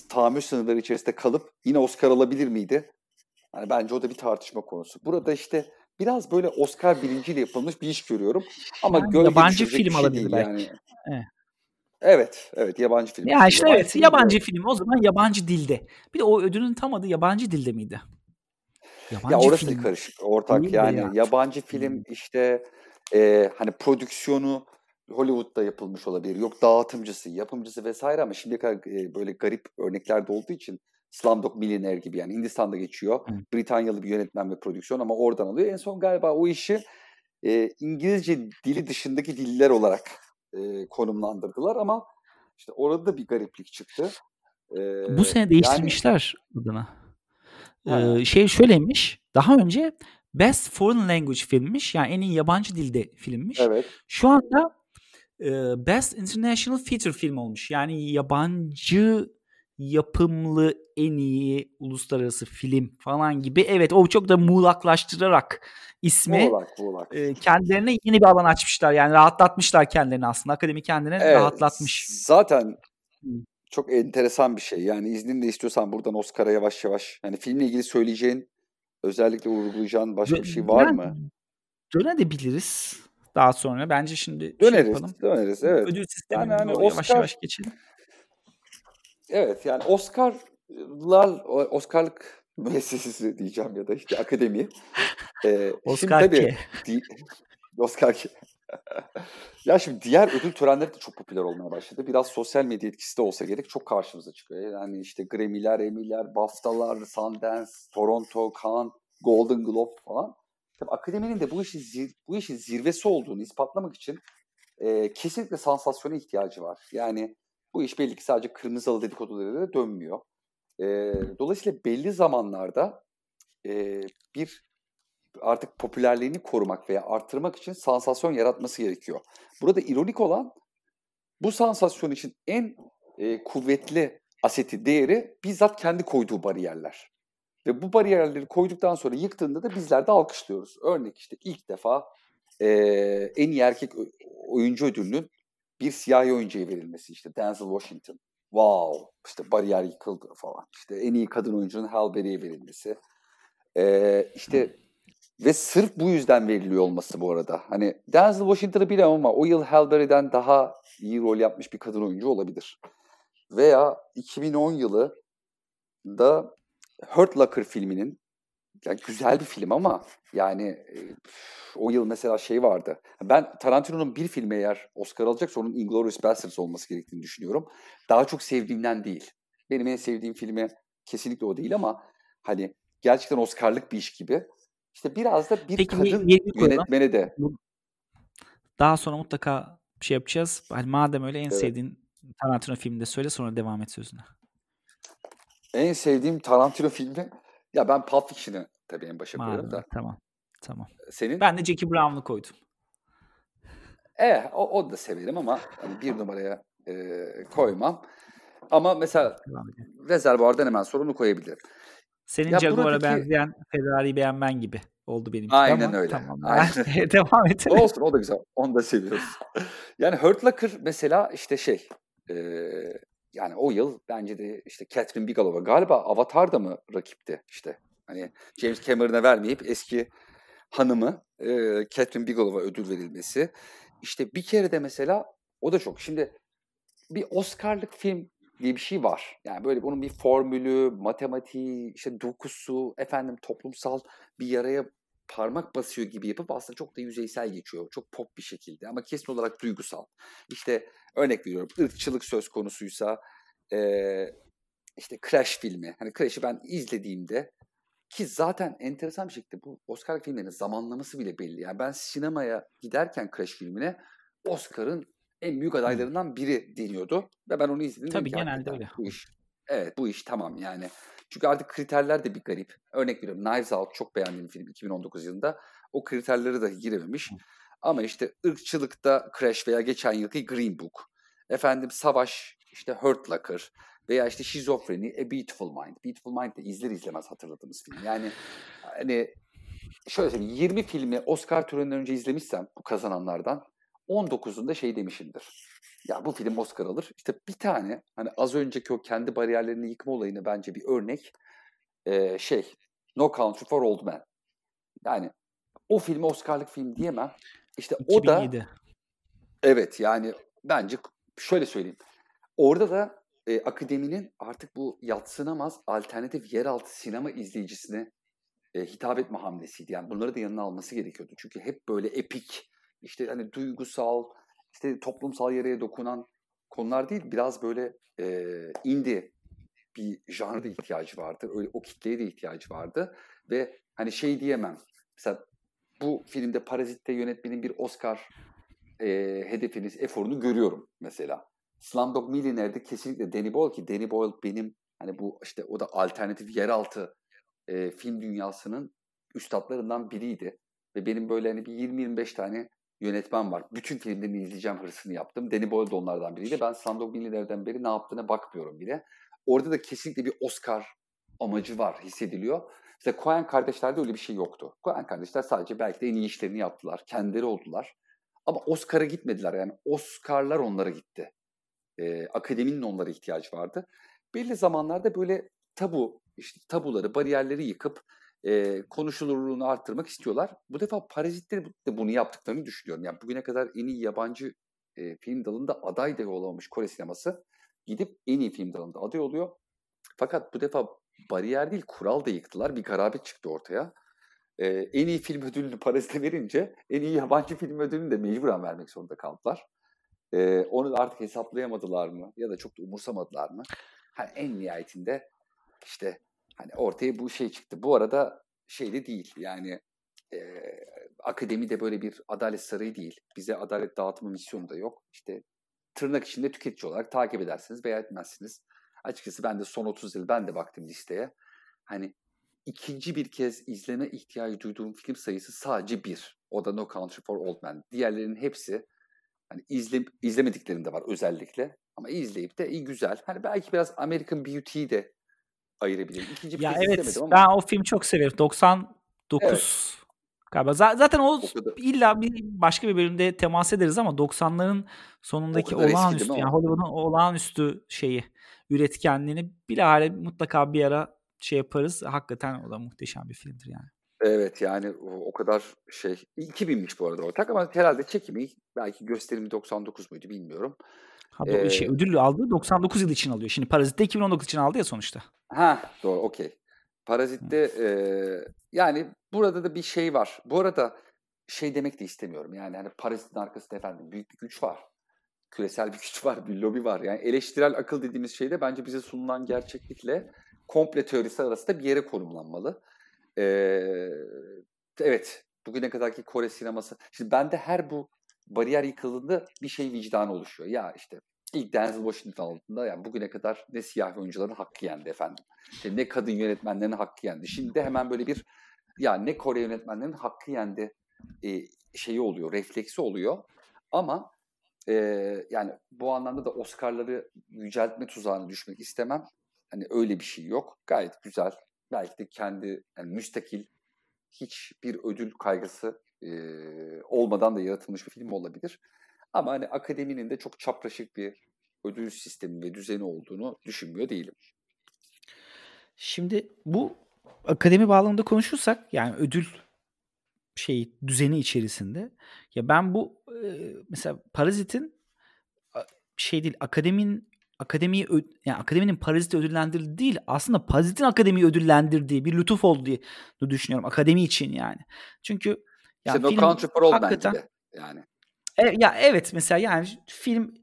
[SPEAKER 2] tahammül sınırları içerisinde kalıp yine Oscar alabilir miydi? Yani bence o da bir tartışma konusu. Burada işte biraz böyle Oscar bilinciyle yapılmış bir iş görüyorum. Ama yani
[SPEAKER 1] yabancı film şey alabilir belki. Yani.
[SPEAKER 2] Evet. Evet, evet yabancı film.
[SPEAKER 1] Ya işte yabancı evet film yabancı film o zaman yabancı dilde. Bir de o ödülün tam adı yabancı dilde miydi?
[SPEAKER 2] Yabancı ya orası film. karışık ortak Değil yani ya. yabancı film işte e, hani prodüksiyonu Hollywood'da yapılmış olabilir. Yok dağıtımcısı, yapımcısı vesaire ama şimdiye kadar e, böyle garip örnekler de olduğu için Slumdog Millionaire gibi yani Hindistan'da geçiyor. Hı. Britanyalı bir yönetmen ve prodüksiyon ama oradan alıyor. En son galiba o işi e, İngilizce dili dışındaki diller olarak e, konumlandırdılar ama işte orada da bir gariplik çıktı.
[SPEAKER 1] E, Bu sene değiştirmişler yani, adını. Ee, şey şöyleymiş. Daha önce Best Foreign Language filmmiş. Yani en iyi yabancı dilde filmmiş.
[SPEAKER 2] Evet.
[SPEAKER 1] Şu anda Best International Feature film olmuş. Yani yabancı yapımlı en iyi uluslararası film falan gibi. Evet o çok da muğlaklaştırarak ismi
[SPEAKER 2] muğlak, muğlak.
[SPEAKER 1] E, kendilerine yeni bir alan açmışlar. Yani rahatlatmışlar kendilerini aslında. Akademi kendini evet, rahatlatmış.
[SPEAKER 2] Zaten çok enteresan bir şey. Yani izninle istiyorsan buradan Oscar'a yavaş yavaş hani filmle ilgili söyleyeceğin özellikle vurgulayacağın başka bir şey var yani, mı?
[SPEAKER 1] Dönebiliriz daha sonra. Bence şimdi şey
[SPEAKER 2] döneriz,
[SPEAKER 1] şey yapalım.
[SPEAKER 2] Döneriz, evet.
[SPEAKER 1] Ödül sistemine yani, hani Oscar, yavaş yavaş geçelim.
[SPEAKER 2] Evet yani Oscar'lar, Oscar'lık müessesesi diyeceğim ya da işte akademi.
[SPEAKER 1] Ee, Oscar şimdi tabii,
[SPEAKER 2] di, Oscar ki. ya şimdi diğer ödül törenleri de çok popüler olmaya başladı. Biraz sosyal medya etkisi de olsa gerek çok karşımıza çıkıyor. Yani işte Grammy'ler, Emmy'ler, BAFTA'lar, Sundance, Toronto, Cannes, Golden Globe falan. Tabii akademinin de bu işin zir, bu işin zirvesi olduğunu ispatlamak için e, kesinlikle sansasyona ihtiyacı var. Yani bu iş belli ki sadece kırmızı halı dedikodularıyla dönmüyor. E, dolayısıyla belli zamanlarda e, bir artık popülerliğini korumak veya artırmak için sansasyon yaratması gerekiyor. Burada ironik olan bu sansasyon için en e, kuvvetli aseti, değeri bizzat kendi koyduğu bariyerler. Ve bu bariyerleri koyduktan sonra yıktığında da bizler de alkışlıyoruz. Örnek işte ilk defa e, en iyi erkek oyuncu ödülünün bir siyahi oyuncuya verilmesi işte Denzel Washington. Wow işte bariyer yıkıldı falan. İşte en iyi kadın oyuncunun Halle Berry'e verilmesi. Ee, işte ve sırf bu yüzden veriliyor olması bu arada. Hani Denzel Washington'ı bilemem ama o yıl Halle Berry'den daha iyi rol yapmış bir kadın oyuncu olabilir. Veya 2010 yılı da Hurt Locker filminin yani güzel bir film ama yani e, o yıl mesela şey vardı. Ben Tarantino'nun bir filme eğer Oscar alacaksa onun Inglourious Basterds olması gerektiğini düşünüyorum. Daha çok sevdiğimden değil. Benim en sevdiğim filmi kesinlikle o değil ama hani gerçekten Oscar'lık bir iş gibi. İşte biraz da bir Peki, kadın yönetmene de.
[SPEAKER 1] Daha sonra mutlaka bir şey yapacağız. Hani madem öyle en evet. sevdiğin Tarantino filminde söyle sonra devam et sözüne.
[SPEAKER 2] En sevdiğim Tarantino filmi ya ben Pulp Fiction'ı tabii en başa koyuyorum da.
[SPEAKER 1] Tamam. Tamam.
[SPEAKER 2] Senin?
[SPEAKER 1] Ben de Jackie Brown'u koydum.
[SPEAKER 2] Eh o, o da severim ama hani bir numaraya e, koymam. Ama mesela rezervuardan hemen sorunu koyabilirim.
[SPEAKER 1] Senin ya Jaguar'a buradaki... benzeyen Ferrari'yi beğenmen gibi oldu benim
[SPEAKER 2] Aynen ama, öyle. Tamam. Aynen.
[SPEAKER 1] Devam edelim.
[SPEAKER 2] Olsun o da güzel. Onu da seviyoruz. yani Hurt Locker mesela işte şey e, yani o yıl bence de işte Catherine Bigelow galiba Avatar da mı rakipti işte. Hani James Cameron'a vermeyip eski hanımı e, Catherine Bigelow'a ödül verilmesi. İşte bir kere de mesela o da çok. Şimdi bir Oscar'lık film diye bir şey var. Yani böyle bunun bir formülü, matematiği, işte dokusu, efendim toplumsal bir yaraya parmak basıyor gibi yapıp aslında çok da yüzeysel geçiyor. Çok pop bir şekilde ama kesin olarak duygusal. İşte örnek veriyorum ırkçılık söz konusuysa e, işte Crash filmi. Hani Crash'i ben izlediğimde ki zaten enteresan bir şekilde bu Oscar filmlerinin zamanlaması bile belli. Yani ben sinemaya giderken Crash filmine Oscar'ın en büyük adaylarından biri deniyordu. Ve ben onu izledim.
[SPEAKER 1] Tabii genelde öyle.
[SPEAKER 2] Bu iş, evet bu iş tamam yani. Çünkü artık kriterler de bir garip. Örnek veriyorum Knives Out çok beğendiğim film 2019 yılında. O kriterleri dahi girememiş. Ama işte ırkçılıkta Crash veya geçen yılki Green Book. Efendim savaş işte Hurt Locker veya işte şizofreni A Beautiful Mind. Beautiful Mind de izler izlemez hatırladığımız film. Yani hani şöyle söyleyeyim 20 filmi Oscar töreninden önce izlemişsem bu kazananlardan 19'unda şey demişimdir. Ya bu film Oscar alır. İşte bir tane hani az önceki o kendi bariyerlerini yıkma olayını bence bir örnek ee, şey No Country for Old Men. Yani o filmi Oscar'lık film diyemem. İşte 2007. o da evet yani bence şöyle söyleyeyim. Orada da e, akademinin artık bu yatsınamaz alternatif yeraltı sinema izleyicisine e, hitap etme hamlesiydi. Yani bunları da yanına alması gerekiyordu. Çünkü hep böyle epik, işte hani duygusal, işte toplumsal yere dokunan konular değil. Biraz böyle e, indie bir janra ihtiyacı vardı. Öyle o kitleye de ihtiyacı vardı. Ve hani şey diyemem. Mesela bu filmde Parazit'te yönetmenin bir Oscar e, hedefini, eforunu görüyorum mesela. Slumdog Millionaire'de kesinlikle Danny Boyle ki Danny Boyle benim hani bu işte o da alternatif yeraltı e, film dünyasının üstadlarından biriydi. Ve benim böyle hani bir 20-25 tane yönetmen var. Bütün filmlerini izleyeceğim hırsını yaptım. Danny Boyle de onlardan biriydi. Ben Slumdog Millionaire'den beri ne yaptığına bakmıyorum bile. Orada da kesinlikle bir Oscar amacı var, hissediliyor. İşte Coen kardeşlerde öyle bir şey yoktu. Coen kardeşler sadece belki de en iyi işlerini yaptılar. Kendileri oldular. Ama Oscar'a gitmediler yani. Oscar'lar onlara gitti. Ee, akademinin onlara ihtiyacı vardı. Belli zamanlarda böyle tabu, işte tabuları, bariyerleri yıkıp e, konuşulurluğunu arttırmak istiyorlar. Bu defa Parazitler de bunu yaptıklarını düşünüyorum. Yani bugüne kadar en iyi yabancı e, film dalında aday da olamamış Kore sineması gidip en iyi film dalında aday oluyor. Fakat bu defa bariyer değil kural da yıktılar. Bir garabet çıktı ortaya. Ee, en iyi film ödülünü Paris'te verince en iyi yabancı film ödülünü de mecburen vermek zorunda kaldılar. Ee, onu artık hesaplayamadılar mı ya da çok da umursamadılar mı? Hani en nihayetinde işte hani ortaya bu şey çıktı. Bu arada şey de değil yani e, akademi de böyle bir adalet sarayı değil. Bize adalet dağıtma misyonu da yok. İşte tırnak içinde tüketici olarak takip edersiniz veya etmezsiniz. Açıkçası ben de son 30 yıl ben de baktım listeye. Hani ikinci bir kez izleme ihtiyacı duyduğum film sayısı sadece bir. O da No Country for Old Men. Diğerlerinin hepsi hani izle, izlemediklerinde var özellikle. Ama izleyip de iyi güzel. Hani belki biraz American Beauty'yi de ayırabilirim. İkinci bir
[SPEAKER 1] ya evet,
[SPEAKER 2] ama.
[SPEAKER 1] Ben o filmi çok severim. 99 evet. galiba. Zaten o, o illa bir başka bir bölümde temas ederiz ama 90'ların sonundaki olağanüstü yani Hollywood'un olağanüstü şeyi üretkenliğini bilahare mutlaka bir ara şey yaparız. Hakikaten o da muhteşem bir filmdir yani.
[SPEAKER 2] Evet yani o, kadar şey 2000'miş bu arada ortak ama herhalde çekimi belki gösterimi 99 muydu bilmiyorum.
[SPEAKER 1] Ha, ee, şey, ödül aldı 99 yıl için alıyor. Şimdi Parazit'te 2019 için aldı ya sonuçta.
[SPEAKER 2] Ha doğru okey. Parazit'te e, yani burada da bir şey var. Bu arada şey demek de istemiyorum. Yani hani Parazit'in arkasında efendim büyük bir güç var küresel bir güç var, bir lobi var. Yani eleştirel akıl dediğimiz şey de bence bize sunulan gerçeklikle komple teorisi arasında bir yere konumlanmalı. Ee, evet, bugüne kadarki Kore sineması. Şimdi bende her bu bariyer yıkıldığında bir şey vicdanı oluşuyor. Ya işte ilk Denzel Washington aldığında yani bugüne kadar ne siyah oyuncuların hakkı yendi efendim. İşte ne kadın yönetmenlerin hakkı yendi. Şimdi hemen böyle bir ya ne Kore yönetmenlerin hakkı yendi e, şeyi oluyor, refleksi oluyor. Ama e, yani bu anlamda da Oscar'ları yüceltme tuzağına düşmek istemem. Hani öyle bir şey yok. Gayet güzel. Belki de kendi yani müstakil hiçbir ödül kaygısı e, olmadan da yaratılmış bir film olabilir. Ama hani akademinin de çok çapraşık bir ödül sistemi ve düzeni olduğunu düşünmüyor değilim.
[SPEAKER 1] Şimdi bu akademi bağlamında konuşursak yani ödül şey düzeni içerisinde ya ben bu e, mesela Parazit'in şey değil akademin akademiyi yani akademinin Parazit'i ödüllendirdiği değil aslında Parazit'in akademiyi ödüllendirdiği bir lütuf oldu diye düşünüyorum akademi için yani. Çünkü
[SPEAKER 2] yani işte film, No Country for Old hakikaten, gibi yani.
[SPEAKER 1] E, ya evet mesela yani film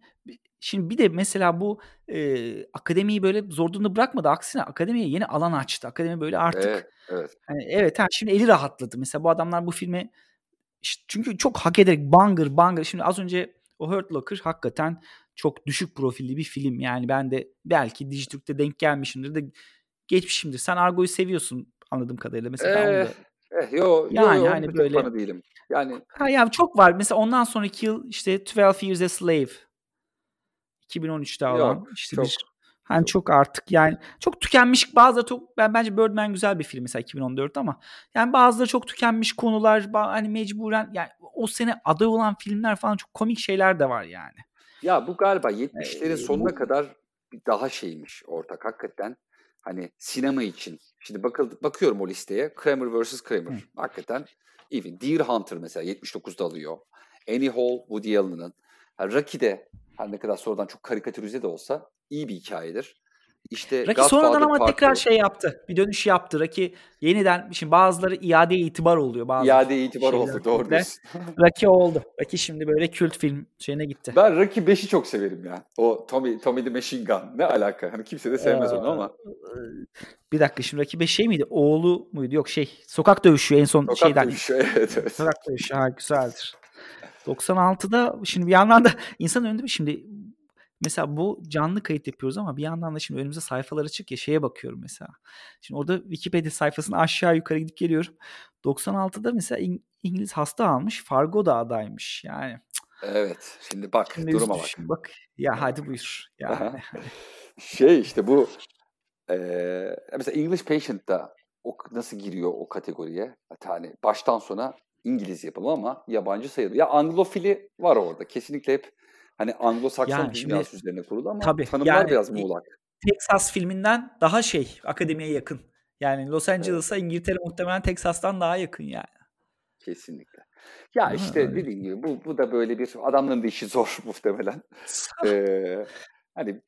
[SPEAKER 1] Şimdi bir de mesela bu e, akademiyi böyle zor durumda bırakmadı. Aksine akademiye yeni alan açtı. Akademi böyle artık evet, evet. Hani evet şimdi eli rahatladı. Mesela bu adamlar bu filmi işte çünkü çok hak ederek bangır bangır. Şimdi az önce o Hurt Locker hakikaten çok düşük profilli bir film. Yani ben de belki Dijitürk'te denk gelmişimdir de geçmişimdir. Sen Argo'yu seviyorsun anladığım kadarıyla. Mesela ee,
[SPEAKER 2] da, eh, yo, yani yo, yo, hani böyle değilim. Yani
[SPEAKER 1] ha yani çok var. Mesela ondan sonraki yıl işte 12 Years a Slave 2013'te alan Yok, işte çok, bir hani çok. çok artık yani çok tükenmiş bazı çok ben bence Birdman güzel bir film mesela 2014 ama yani bazıları çok tükenmiş konular hani mecburen yani o sene aday olan filmler falan çok komik şeyler de var yani.
[SPEAKER 2] Ya bu galiba 70'lerin ee, sonuna kadar daha şeymiş ortak hakikaten. Hani sinema için. Şimdi bakıldı, bakıyorum o listeye. Kramer vs. Kramer. Hı. Hakikaten even. Deer Hunter mesela 79'da alıyor. Annie Hall, Woody Allen'ın. Rocky de her ne kadar sonradan çok karikatürize de olsa iyi bir hikayedir. İşte
[SPEAKER 1] Rocky
[SPEAKER 2] Godfather
[SPEAKER 1] sonradan ama
[SPEAKER 2] Part
[SPEAKER 1] tekrar şey yaptı. Bir dönüş yaptı. Rocky yeniden şimdi bazıları iade itibar oluyor bazı.
[SPEAKER 2] İade itibar oldu doğru diyorsun.
[SPEAKER 1] Rocky oldu. Rocky şimdi böyle kült film şeyine gitti.
[SPEAKER 2] Ben Rocky 5'i çok severim ya. O Tommy, Tommy the Machine Gun. Ne alaka? Hani kimse de sevmez onu ama.
[SPEAKER 1] Bir dakika şimdi Rocky 5 şey miydi? Oğlu muydu? Yok şey. Sokak dövüşü en son
[SPEAKER 2] Sokak
[SPEAKER 1] şeyden.
[SPEAKER 2] dövüşü evet evet.
[SPEAKER 1] Sokak dövüşü ha güzeldir. 96'da şimdi bir yandan da insan önünde bir şimdi mesela bu canlı kayıt yapıyoruz ama bir yandan da şimdi önümüze sayfalar açık ya şeye bakıyorum mesela. Şimdi orada Wikipedia sayfasına aşağı yukarı gidip geliyorum. 96'da mesela İng- İngiliz hasta almış. Fargo da adaymış. Yani
[SPEAKER 2] Evet. Şimdi bak
[SPEAKER 1] şimdi
[SPEAKER 2] duruma bak.
[SPEAKER 1] bak. Ya hadi buyur. Yani.
[SPEAKER 2] Şey işte bu eee mesela English Patient'ta o nasıl giriyor o kategoriye? Yani baştan sona İngiliz yapımı ama yabancı sayılır. Ya Anglofili var orada. Kesinlikle hep hani Anglo-Sakson
[SPEAKER 1] Yani şimdi-
[SPEAKER 2] dünyası üzerine kurulu ama
[SPEAKER 1] Tabii,
[SPEAKER 2] tanımlar
[SPEAKER 1] yani
[SPEAKER 2] biraz muğlak.
[SPEAKER 1] Texas filminden daha şey akademiye yakın. Yani Los Angeles'a İngiltere muhtemelen Texas'tan daha yakın yani.
[SPEAKER 2] Kesinlikle. Ya işte
[SPEAKER 1] Öyle.
[SPEAKER 2] dediğim gibi bu, bu da böyle bir adamların da işi zor muhtemelen. Ee, hani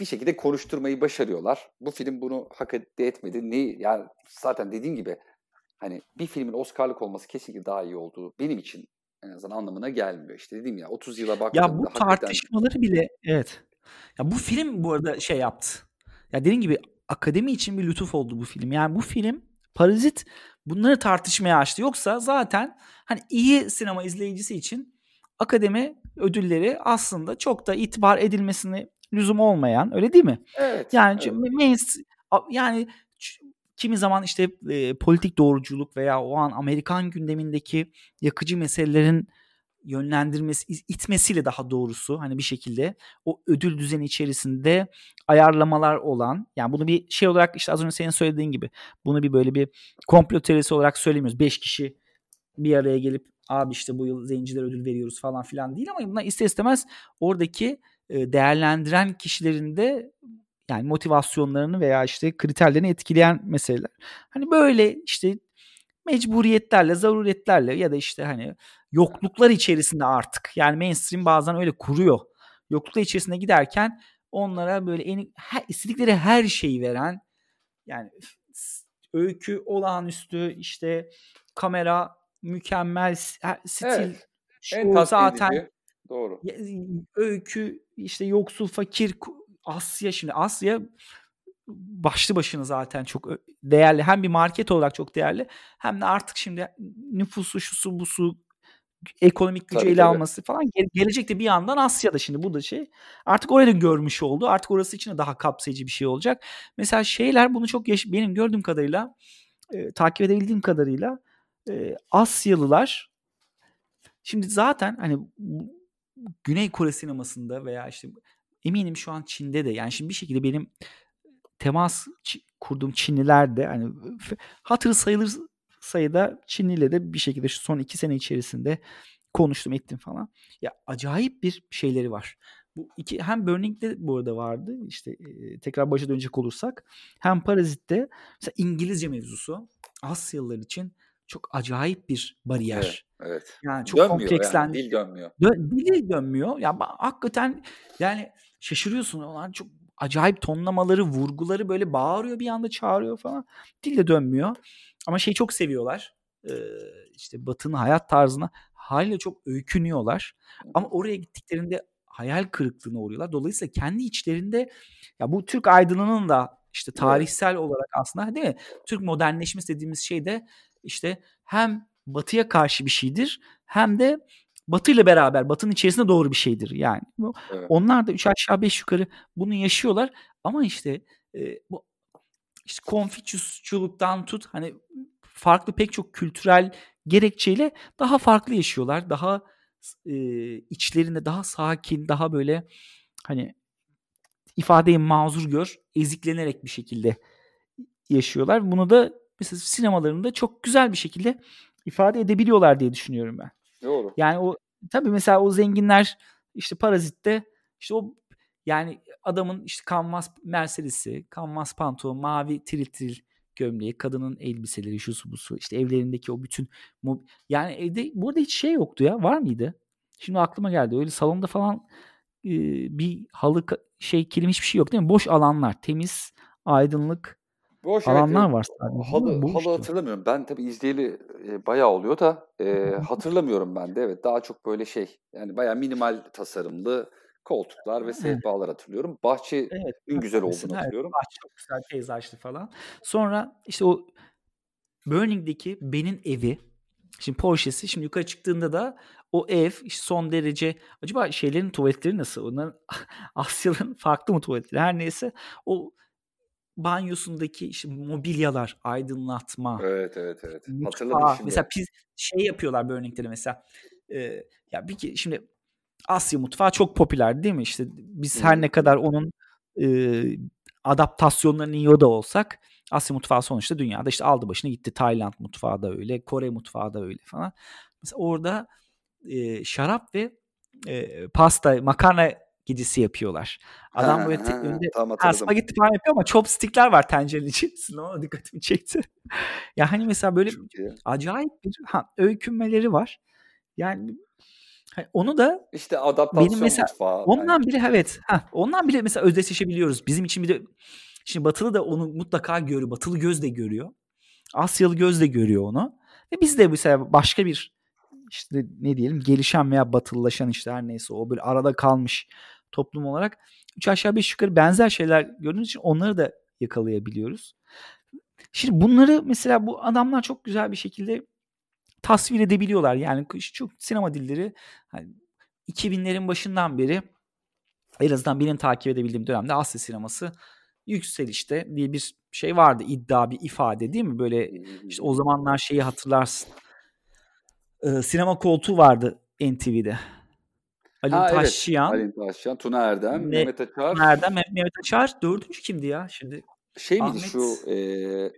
[SPEAKER 2] bir şekilde konuşturmayı başarıyorlar. Bu film bunu hak etmedi. Ne yani zaten dediğim gibi hani bir filmin Oscar'lık olması kesinlikle daha iyi olduğu benim için en azından anlamına gelmiyor. İşte dediğim ya 30 yıla baktığımda
[SPEAKER 1] Ya bu
[SPEAKER 2] hakikaten
[SPEAKER 1] tartışmaları bile evet. Ya bu film bu arada şey yaptı. Ya dediğim gibi akademi için bir lütuf oldu bu film. Yani bu film Parazit bunları tartışmaya açtı. Yoksa zaten hani iyi sinema izleyicisi için akademi ödülleri aslında çok da itibar edilmesine lüzum olmayan öyle değil mi?
[SPEAKER 2] evet,
[SPEAKER 1] Yani
[SPEAKER 2] evet.
[SPEAKER 1] yani kimi zaman işte e, politik doğruculuk veya o an Amerikan gündemindeki yakıcı meselelerin yönlendirmesi, itmesiyle daha doğrusu hani bir şekilde o ödül düzeni içerisinde ayarlamalar olan yani bunu bir şey olarak işte az önce senin söylediğin gibi bunu bir böyle bir komplo teorisi olarak söylemiyoruz. Beş kişi bir araya gelip abi işte bu yıl zenciler ödül veriyoruz falan filan değil ama bunlar ister istemez oradaki e, değerlendiren kişilerin de yani motivasyonlarını veya işte kriterlerini etkileyen meseleler. Hani böyle işte mecburiyetlerle, zaruretlerle ya da işte hani yokluklar içerisinde artık yani mainstream bazen öyle kuruyor. Yokluklar içerisinde giderken onlara böyle en her, istedikleri her şeyi veren yani öykü olağanüstü işte kamera mükemmel stil
[SPEAKER 2] Evet.
[SPEAKER 1] şu
[SPEAKER 2] En
[SPEAKER 1] zaten
[SPEAKER 2] edici. Doğru.
[SPEAKER 1] öykü işte yoksul fakir Asya şimdi Asya başlı başına zaten çok ö- değerli. Hem bir market olarak çok değerli hem de artık şimdi nüfusu şusu busu ekonomik gücü
[SPEAKER 2] Tabii,
[SPEAKER 1] ele
[SPEAKER 2] tabii.
[SPEAKER 1] alması falan Ge- gelecekte bir yandan Asya'da şimdi bu da şey artık orayı da görmüş oldu. Artık orası için de daha kapsayıcı bir şey olacak. Mesela şeyler bunu çok yaş- benim gördüğüm kadarıyla e, takip edebildiğim kadarıyla e, Asyalılar şimdi zaten hani Güney Kore sinemasında veya işte eminim şu an Çin'de de yani şimdi bir şekilde benim temas kurduğum Çinliler de hani hatırı sayılır sayıda Çinliyle de bir şekilde şu son iki sene içerisinde konuştum ettim falan. Ya acayip bir şeyleri var. Bu iki hem Burning'de bu arada vardı. işte e, tekrar başa dönecek olursak hem Parazit'te mesela İngilizce mevzusu Asyalılar için çok acayip bir bariyer.
[SPEAKER 2] Evet. Evet.
[SPEAKER 1] Yani çok
[SPEAKER 2] dönmüyor yani.
[SPEAKER 1] komplekslendi.
[SPEAKER 2] Dil dönmüyor.
[SPEAKER 1] Dö- dili dönmüyor. Ya ba- hakikaten yani şaşırıyorsun. Onlar çok acayip tonlamaları, vurguları böyle bağırıyor bir anda çağırıyor falan. Dil de dönmüyor. Ama şeyi çok seviyorlar. Ee, işte Batı'nın hayat tarzına haliyle çok öykünüyorlar. Ama oraya gittiklerinde hayal kırıklığına uğruyorlar. Dolayısıyla kendi içlerinde ya bu Türk aydınının da işte tarihsel olarak aslında değil mi? Türk modernleşmesi dediğimiz şey de işte hem Batı'ya karşı bir şeydir hem de Batı ile beraber Batı'nın içerisinde doğru bir şeydir yani.
[SPEAKER 2] Evet.
[SPEAKER 1] Onlar da üç aşağı beş yukarı bunu yaşıyorlar ama işte e, bu işte Konfüçyüsçülükten tut hani farklı pek çok kültürel gerekçeyle daha farklı yaşıyorlar. Daha e, içlerinde daha sakin, daha böyle hani ifadeyi mazur gör, eziklenerek bir şekilde yaşıyorlar. Bunu da mesela sinemalarında çok güzel bir şekilde ifade edebiliyorlar diye düşünüyorum ben.
[SPEAKER 2] Doğru.
[SPEAKER 1] Yani o tabii mesela o zenginler işte Parazit'te işte o yani adamın işte kanvas Mercedes'i, kanvas pantolon, mavi tril tril gömleği, kadının elbiseleri, şusu busu, işte evlerindeki o bütün yani evde burada hiç şey yoktu ya. Var mıydı? Şimdi aklıma geldi. Öyle salonda falan e, bir halı şey kilim hiçbir şey yok değil mi? Boş alanlar, temiz, aydınlık
[SPEAKER 2] Boş
[SPEAKER 1] alanlar
[SPEAKER 2] evet.
[SPEAKER 1] var sadece.
[SPEAKER 2] Halı,
[SPEAKER 1] Boş
[SPEAKER 2] halı hatırlamıyorum. Ben tabii izleyeli e, bayağı oluyor da e, hatırlamıyorum ben de. Evet daha çok böyle şey yani bayağı minimal tasarımlı koltuklar ve
[SPEAKER 1] Evet.
[SPEAKER 2] sehpalar hatırlıyorum. Bahçenin
[SPEAKER 1] Evet.
[SPEAKER 2] güzel olduğunu
[SPEAKER 1] Mesela evet,
[SPEAKER 2] hatırlıyorum.
[SPEAKER 1] bahçe çok güzel, peyzajlı falan. Sonra işte o Burning'deki Ben'in evi. Şimdi Porsche'si şimdi yukarı çıktığında da o ev işte son derece acaba şeylerin tuvaletleri nasıl? Onların Asyalıların farklı mı tuvaletleri? Her neyse o banyosundaki işte mobilyalar, aydınlatma,
[SPEAKER 2] Evet evet evet. Hatırladım
[SPEAKER 1] mutfağı.
[SPEAKER 2] şimdi.
[SPEAKER 1] Mesela biz şey yapıyorlar Burning'de de mesela. Ee, ya bir ki şimdi Asya mutfağı çok popüler değil mi? İşte biz her ne kadar onun e, adaptasyonlarını yiyor da olsak Asya mutfağı sonuçta dünyada işte aldı başını gitti. Tayland mutfağı da öyle, Kore mutfağı da öyle falan. Mesela orada e, şarap ve e, pasta, makarna gecesi yapıyorlar. Adam böyle te- önünde ha, spagetti falan yapıyor ama chopstick'ler var tencerenin içerisinde. O dikkatimi çekti. ya hani mesela böyle
[SPEAKER 2] iyi.
[SPEAKER 1] acayip bir ha, öykünmeleri var. Yani hani onu da
[SPEAKER 2] İşte
[SPEAKER 1] benim
[SPEAKER 2] adaptasyon
[SPEAKER 1] mesela
[SPEAKER 2] mutfağı
[SPEAKER 1] ondan
[SPEAKER 2] bence.
[SPEAKER 1] bile evet ha, ondan bile mesela özdeşleşebiliyoruz. Bizim için bir de şimdi Batılı da onu mutlaka görüyor. Batılı göz de görüyor. Asyalı göz de görüyor onu. Ve biz de mesela başka bir işte ne diyelim gelişen veya batılılaşan işte her neyse o böyle arada kalmış toplum olarak üç aşağı beş yukarı benzer şeyler gördüğümüz için onları da yakalayabiliyoruz. Şimdi bunları mesela bu adamlar çok güzel bir şekilde tasvir edebiliyorlar. Yani çok sinema dilleri hani 2000'lerin başından beri en azından benim takip edebildiğim dönemde Asya sineması yükselişte diye bir şey vardı. iddia bir ifade değil mi? Böyle işte o zamanlar şeyi hatırlarsın. Ee, sinema koltuğu vardı NTV'de. Ali
[SPEAKER 2] Ha evet.
[SPEAKER 1] Taşçıyan,
[SPEAKER 2] Ali Taşyan, Tuna Erdem,
[SPEAKER 1] Ne-
[SPEAKER 2] Mehmet Açar.
[SPEAKER 1] nereden Meh- Mehmet Açar dördüncü kimdi ya şimdi?
[SPEAKER 2] Şey miydi
[SPEAKER 1] Ahmet-
[SPEAKER 2] şu e,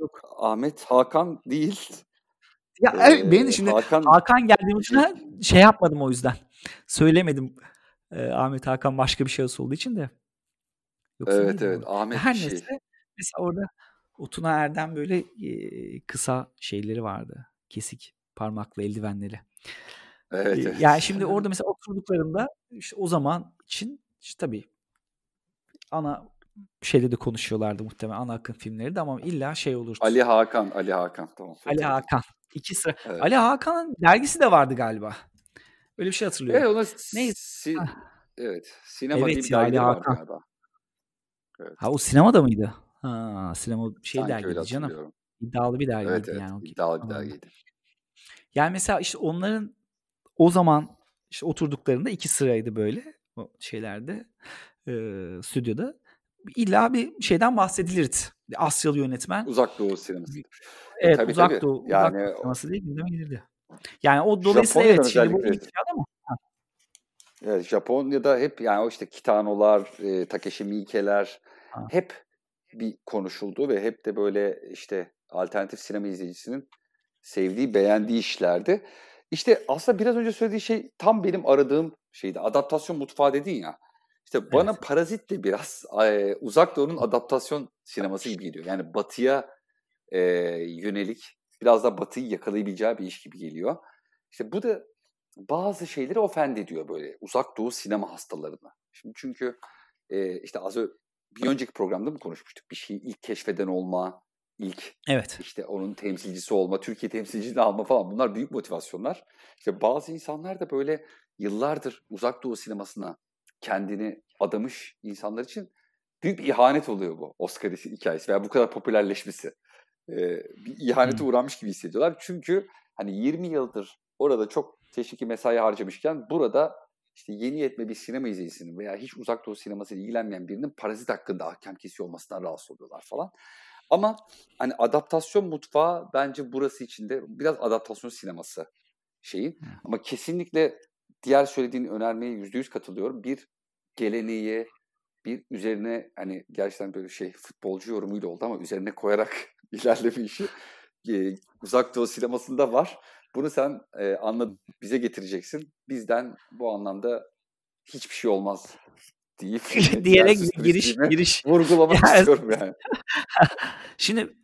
[SPEAKER 1] Yok.
[SPEAKER 2] Ahmet Hakan değil.
[SPEAKER 1] Ya
[SPEAKER 2] e,
[SPEAKER 1] evet benim şimdi
[SPEAKER 2] Hakan
[SPEAKER 1] Hakan geldiğim için şey yapmadım o yüzden. Söylemedim. Ee, Ahmet Hakan başka bir şahıs olduğu için de. Yoksa
[SPEAKER 2] Evet evet
[SPEAKER 1] o?
[SPEAKER 2] Ahmet
[SPEAKER 1] Her
[SPEAKER 2] şey.
[SPEAKER 1] neyse mesela orada o Tuna Erdem böyle e, kısa şeyleri vardı. Kesik parmaklı eldivenleri.
[SPEAKER 2] Evet, evet.
[SPEAKER 1] Yani şimdi orada mesela oturduklarında işte o zaman için işte tabii ana şeyde de konuşuyorlardı muhtemelen ana akım filmleri de ama illa şey olurdu.
[SPEAKER 2] Ali Hakan, Ali Hakan tamam.
[SPEAKER 1] Ali. Hakan. İki sıra.
[SPEAKER 2] Evet.
[SPEAKER 1] Ali Hakan'ın dergisi de vardı galiba. Öyle bir şey hatırlıyorum.
[SPEAKER 2] Evet ona
[SPEAKER 1] Neyse.
[SPEAKER 2] si- evet sinema
[SPEAKER 1] Evet
[SPEAKER 2] diye
[SPEAKER 1] Ali Hakan.
[SPEAKER 2] galiba. Evet.
[SPEAKER 1] Ha o sinemada mıydı? Ha sinema şey
[SPEAKER 2] Sanki
[SPEAKER 1] dergiydi canım. İddialı bir dergiydi
[SPEAKER 2] Evet evet
[SPEAKER 1] yani. o-
[SPEAKER 2] iddialı bir dergiydi.
[SPEAKER 1] Yani mesela işte onların o zaman işte oturduklarında iki sıraydı böyle o şeylerde e, stüdyoda. İlla bir şeyden bahsedilirdi. Asyalı yönetmen.
[SPEAKER 2] Uzak Doğu sineması.
[SPEAKER 1] evet
[SPEAKER 2] tabii,
[SPEAKER 1] uzak
[SPEAKER 2] tabii.
[SPEAKER 1] doğu,
[SPEAKER 2] Yani
[SPEAKER 1] uzak doğu sineması değil gündeme gelirdi. Yani o dolayısıyla evet şimdi bu ilk ama
[SPEAKER 2] Evet, Japonya'da hep yani o işte Kitano'lar, e, Takeshi Miike'ler
[SPEAKER 1] Ha.
[SPEAKER 2] hep bir konuşuldu ve hep de böyle işte alternatif sinema izleyicisinin sevdiği, beğendiği işlerdi. İşte aslında biraz önce söylediği şey tam benim aradığım şeydi. Adaptasyon mutfağı dedin ya. İşte bana
[SPEAKER 1] Evet.
[SPEAKER 2] Parazit de biraz e, uzak doğunun adaptasyon sineması gibi geliyor. Yani batıya e, yönelik biraz da batıyı yakalayabileceği bir iş gibi geliyor. İşte bu da bazı şeyleri ofend ediyor böyle uzak doğu sinema hastalarına. Şimdi çünkü e, işte az önce bir önceki programda mı konuşmuştuk? Bir şeyi ilk keşfeden olma, ilk
[SPEAKER 1] evet.
[SPEAKER 2] işte onun temsilcisi olma, Türkiye temsilciliğini alma falan bunlar büyük motivasyonlar. İşte bazı insanlar da böyle yıllardır uzak doğu sinemasına kendini adamış insanlar için büyük bir ihanet oluyor bu Oscar hikayesi veya bu kadar popülerleşmesi. Ee, bir ihanete
[SPEAKER 1] Hmm.
[SPEAKER 2] uğramış gibi hissediyorlar. Çünkü hani 20 yıldır orada çok teşviki mesai harcamışken burada işte yeni yetme bir sinema izleyicisinin veya hiç uzak doğu sinemasıyla ilgilenmeyen birinin parazit hakkında ahkam kesiyor olmasından rahatsız oluyorlar falan. Ama hani adaptasyon mutfağı bence burası içinde biraz adaptasyon sineması şeyi. Ama kesinlikle diğer söylediğin önermeye yüzde yüz katılıyorum. Bir geleneği, bir üzerine hani gerçekten böyle şey futbolcu yorumuyla oldu ama üzerine koyarak ilerleme işi e, uzak doğu sinemasında var. Bunu sen e, anladın, bize getireceksin. Bizden bu anlamda hiçbir şey olmaz deyip
[SPEAKER 1] Diyerek giriş giriş.
[SPEAKER 2] vurgulamak
[SPEAKER 1] Yani-
[SPEAKER 2] istiyorum yani.
[SPEAKER 1] Şimdi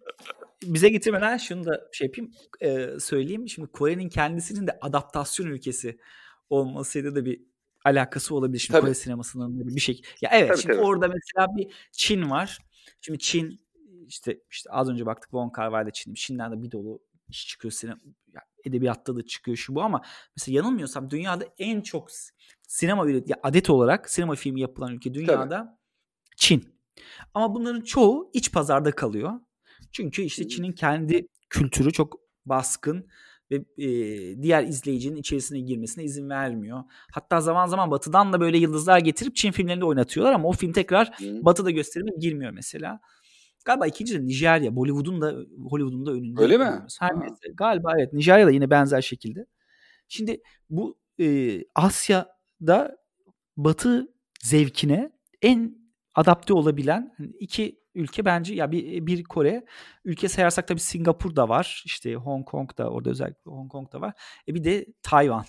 [SPEAKER 1] bize getirmeden şunu da şey yapayım e, söyleyeyim. Şimdi Kore'nin kendisinin de adaptasyon ülkesi olmasıyla da bir alakası olabilir şimdi Kore sinemasının bir şey. Ya evet tabii, şimdi tabii. orada mesela bir Çin var. Şimdi Çin işte işte az önce baktık Von Kar Wai Çin. Çin'den de bir dolu iş çıkıyor sinema yani edebiyatta da çıkıyor şu bu ama mesela yanılmıyorsam dünyada en çok sinema ya adet olarak sinema filmi yapılan ülke dünyada Tabii. Çin. Ama bunların çoğu iç pazarda kalıyor. Çünkü işte Çin'in kendi kültürü çok baskın ve e, diğer izleyicinin içerisine girmesine izin vermiyor. Hatta zaman zaman Batı'dan da böyle yıldızlar getirip Çin filmlerinde oynatıyorlar ama o film tekrar Batı'da gösterime girmiyor mesela. Galiba ikinci Nijerya. Bollywood'un da Hollywood'un da önünde.
[SPEAKER 2] Öyle mi?
[SPEAKER 1] Her neyse. Galiba evet. Nijerya da yine benzer şekilde. Şimdi bu e, Asya'da Batı zevkine en adapte olabilen hani iki ülke bence ya bir, bir Kore ülke sayarsak tabii Singapur da var işte Hong Kong da orada özellikle Hong Kong da var e bir de Tayvan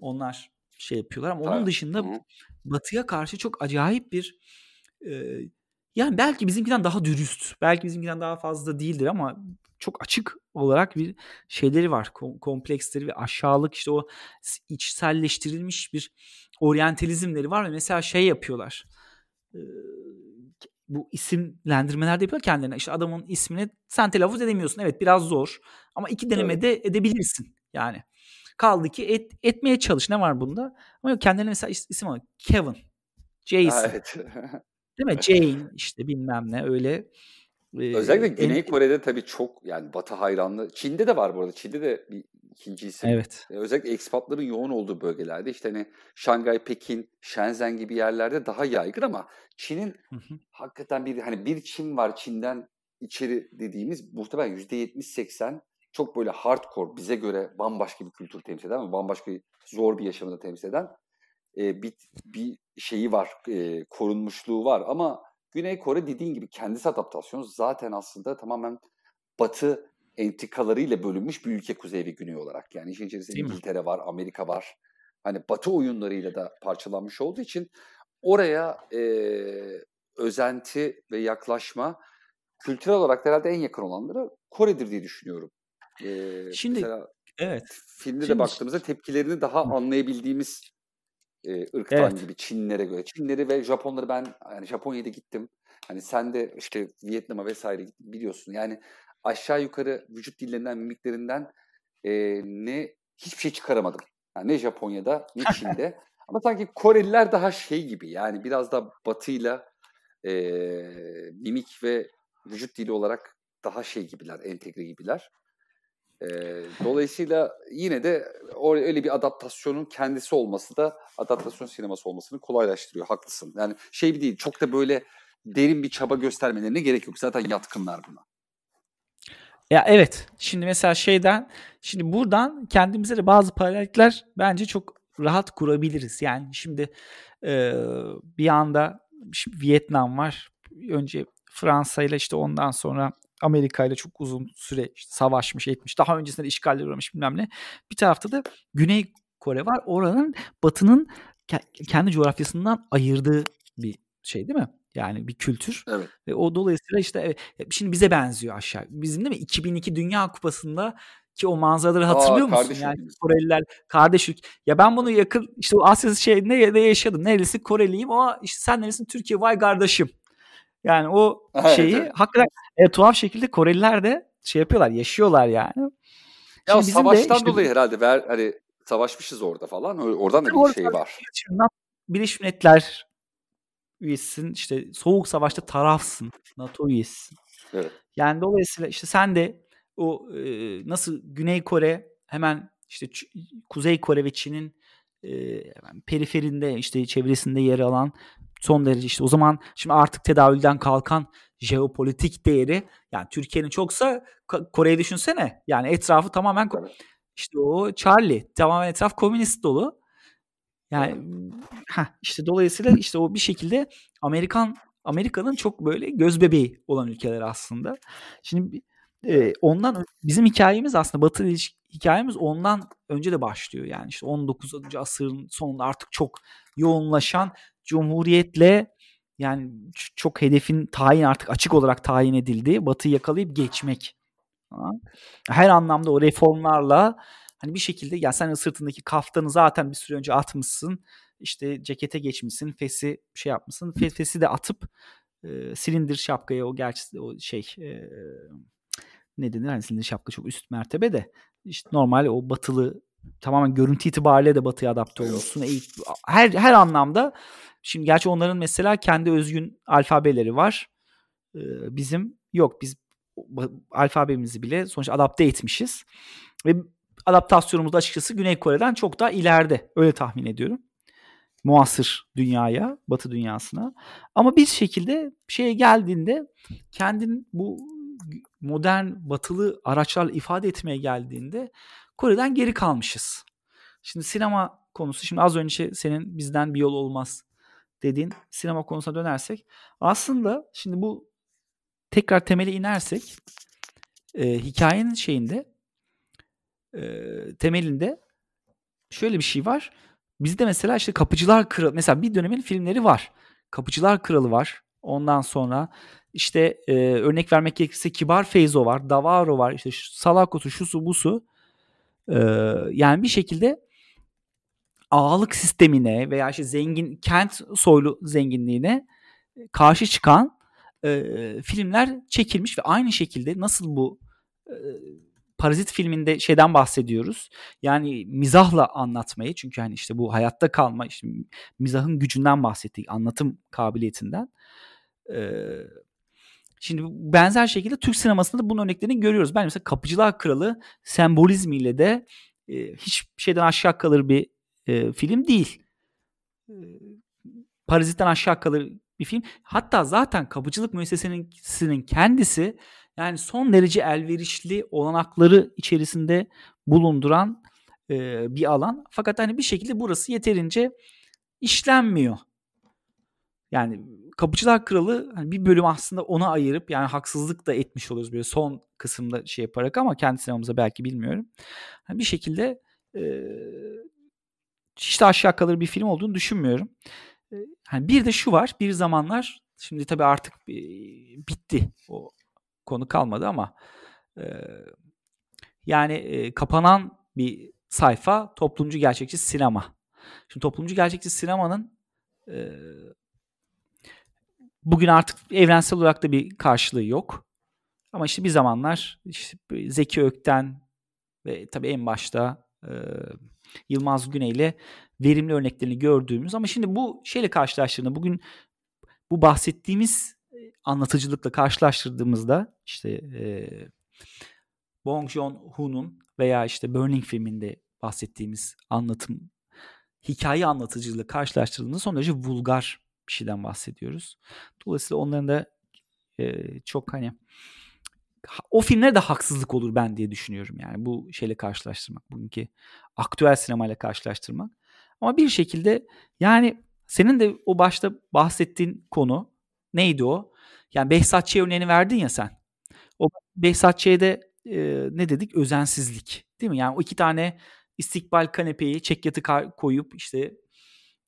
[SPEAKER 1] onlar şey yapıyorlar ama onun dışında Batı'ya karşı çok acayip bir e, yani belki bizimkinden daha dürüst, belki bizimkinden daha fazla değildir ama çok açık olarak bir şeyleri var. Kompleksleri ve aşağılık işte o içselleştirilmiş bir oryantalizmleri var ve mesela şey yapıyorlar. Bu isimlendirmeler de yapıyor kendilerine. İşte adamın ismini sen telaffuz edemiyorsun. Evet biraz zor ama iki denemede evet. edebilirsin yani. Kaldı ki et, etmeye çalış. Ne var bunda? Ama kendilerine mesela isim var. Kevin. Jason. Evet. Değil mi? Jane işte bilmem ne öyle.
[SPEAKER 2] Ee, Özellikle Güney en... Kore'de tabii çok yani Batı hayranlığı. Çin'de de var bu arada. Çin'de de bir ikinci isim.
[SPEAKER 1] Evet.
[SPEAKER 2] Özellikle ekspatların yoğun olduğu bölgelerde işte hani Şangay, Pekin, Shenzhen gibi yerlerde daha yaygın ama Çin'in hakikaten bir hani bir Çin var Çin'den içeri dediğimiz muhtemelen %70-80 çok böyle hardcore bize göre bambaşka bir kültür temsil eden ama bambaşka zor bir yaşamı da temsil eden e, bir, bir şeyi var, e, korunmuşluğu var ama Güney Kore dediğin gibi kendisi adaptasyon zaten aslında tamamen Batı entikalarıyla bölünmüş bir ülke kuzey ve güney olarak. Yani işin içerisinde Değil İngiltere mi? var, Amerika var. Hani Batı oyunlarıyla da parçalanmış olduğu için oraya e, özenti ve yaklaşma kültürel olarak herhalde en yakın olanları Kore'dir diye düşünüyorum.
[SPEAKER 1] E, Şimdi mesela evet.
[SPEAKER 2] Filmde Şimdi, de baktığımızda tepkilerini daha anlayabildiğimiz e, ırktan evet. gibi Çinlere göre. Çinleri ve Japonları ben yani Japonya'da gittim. Hani sen de işte Vietnam'a vesaire biliyorsun. Yani aşağı yukarı vücut dillerinden, mimiklerinden e, ne hiçbir şey çıkaramadım. Yani ne Japonya'da ne Çin'de. Ama sanki Koreliler daha şey gibi yani biraz da batıyla e, mimik ve vücut dili olarak daha şey gibiler, entegre gibiler. E, dolayısıyla yine de öyle bir adaptasyonun kendisi olması da adaptasyon sineması olmasını kolaylaştırıyor. Haklısın. Yani şey değil çok da böyle derin bir çaba göstermelerine gerek yok. Zaten yatkınlar buna.
[SPEAKER 1] Ya evet. Şimdi mesela şeyden şimdi buradan kendimize de bazı paralellikler bence çok rahat kurabiliriz. Yani şimdi e, bir anda şimdi Vietnam var. Önce Fransa ile işte ondan sonra Amerika ile çok uzun süre işte savaşmış etmiş. Daha öncesinde de işgaller uğramış bilmem ne. Bir tarafta da Güney Kore var. Oranın batının kendi coğrafyasından ayırdığı bir şey değil mi? Yani bir kültür.
[SPEAKER 2] Evet.
[SPEAKER 1] Ve o dolayısıyla işte evet, şimdi bize benziyor aşağı. Bizim değil mi? 2002 Dünya Kupası'nda ki o manzaraları hatırlıyor Aa, musun? Yani Koreliler kardeş ülke. Ya ben bunu yakın işte o Asya şeyinde ne yaşadım. Neresi Koreliyim ama işte sen neresin Türkiye vay kardeşim. Yani o şeyi evet. hakikaten e, tuhaf şekilde Koreliler de şey yapıyorlar, yaşıyorlar yani.
[SPEAKER 2] Ya Şimdi savaştan işte, dolayı herhalde ver, hani savaşmışız orada falan. Oradan da bir şey var.
[SPEAKER 1] Birleşmiş Milletler üyesisin. işte soğuk savaşta tarafsın. NATO üyesisin.
[SPEAKER 2] Evet.
[SPEAKER 1] Yani dolayısıyla işte sen de o e, nasıl Güney Kore hemen işte Kuzey Kore ve Çin'in e, periferinde işte çevresinde yer alan son derece işte o zaman şimdi artık tedavülden kalkan jeopolitik değeri yani Türkiye'nin çoksa Kore'yi düşünsene. Yani etrafı tamamen işte o Charlie tamamen etraf komünist dolu. Yani ha işte dolayısıyla işte o bir şekilde Amerikan Amerika'nın çok böyle göz bebeği olan ülkeler aslında. Şimdi e, ondan bizim hikayemiz aslında Batı hikayemiz ondan önce de başlıyor. Yani işte 19. asırın sonunda artık çok yoğunlaşan Cumhuriyetle yani çok hedefin tayin artık açık olarak tayin edildi. Batı'yı yakalayıp geçmek. Her anlamda o reformlarla hani bir şekilde ya sen sırtındaki kaftanı zaten bir süre önce atmışsın. işte cekete geçmişsin, fesi şey yapmışsın. Fe, fesi de atıp e, silindir şapkaya o gerçi o şey e, ne denir hani silindir şapka çok üst mertebe de işte normal o batılı tamamen görüntü itibariyle de batıya adapte olmuşsun. Her her anlamda şimdi gerçi onların mesela kendi özgün alfabeleri var. Ee, bizim yok. Biz alfabemizi bile sonuç adapte etmişiz. Ve adaptasyonumuz da açıkçası Güney Kore'den çok daha ileride. Öyle tahmin ediyorum. Muasır dünyaya, batı dünyasına. Ama bir şekilde şeye geldiğinde kendin bu modern batılı araçlarla ifade etmeye geldiğinde Kore'den geri kalmışız. Şimdi sinema konusu şimdi az önce senin bizden bir yol olmaz dediğin sinema konusuna dönersek aslında şimdi bu tekrar temele inersek e, hikayenin şeyinde e, temelinde şöyle bir şey var. Bizde mesela işte Kapıcılar Kralı mesela bir dönemin filmleri var. Kapıcılar Kralı var. Ondan sonra işte e, örnek vermek gerekirse Kibar Feyzo var. Davaro var. İşte Salakosu, şusu, busu. E, yani bir şekilde ağalık sistemine veya işte zengin kent soylu zenginliğine karşı çıkan e, filmler çekilmiş ve aynı şekilde nasıl bu e, Parazit filminde şeyden bahsediyoruz. Yani mizahla anlatmayı çünkü hani işte bu hayatta kalma işte mizahın gücünden bahsettik, anlatım kabiliyetinden. Ee, şimdi benzer şekilde Türk sinemasında da bunun örneklerini görüyoruz. Ben mesela Kapıcılar Kralı sembolizmiyle de e, hiç şeyden aşağı kalır bir e, film değil. E, Parazit'ten aşağı kalır bir film. Hatta zaten kapıcılık müessesesinin kendisi yani son derece elverişli olanakları içerisinde bulunduran e, bir alan. Fakat hani bir şekilde burası yeterince işlenmiyor. Yani Kapıcılar Kralı hani bir bölüm aslında ona ayırıp yani haksızlık da etmiş oluyoruz böyle son kısımda şey yaparak ama kendi sinemamıza belki bilmiyorum. Yani bir şekilde e, hiç de aşağı kalır bir film olduğunu düşünmüyorum. Yani bir de şu var bir zamanlar şimdi tabii artık e, bitti o konu kalmadı ama e, yani e, kapanan bir sayfa toplumcu gerçekçi sinema. Şimdi toplumcu gerçekçi sinemanın bugün artık evrensel olarak da bir karşılığı yok. Ama işte bir zamanlar işte Zeki Ökten ve tabii en başta e, Yılmaz Güney ile verimli örneklerini gördüğümüz ama şimdi bu şeyle karşılaştığında bugün bu bahsettiğimiz anlatıcılıkla karşılaştırdığımızda işte e, Bong Joon-ho'nun veya işte Burning filminde bahsettiğimiz anlatım hikaye anlatıcılığı karşılaştırdığımızda son derece vulgar bir şeyden bahsediyoruz. Dolayısıyla onların da e, çok hani o filmlere de haksızlık olur ben diye düşünüyorum yani bu şeyle karşılaştırmak bugünkü aktüel sinemayla karşılaştırmak. Ama bir şekilde yani senin de o başta bahsettiğin konu neydi o? Yani Behzat örneğini verdin ya sen. O Behzat de e, ne dedik? Özensizlik. Değil mi? Yani o iki tane istikbal kanepeyi çek yatı koyup işte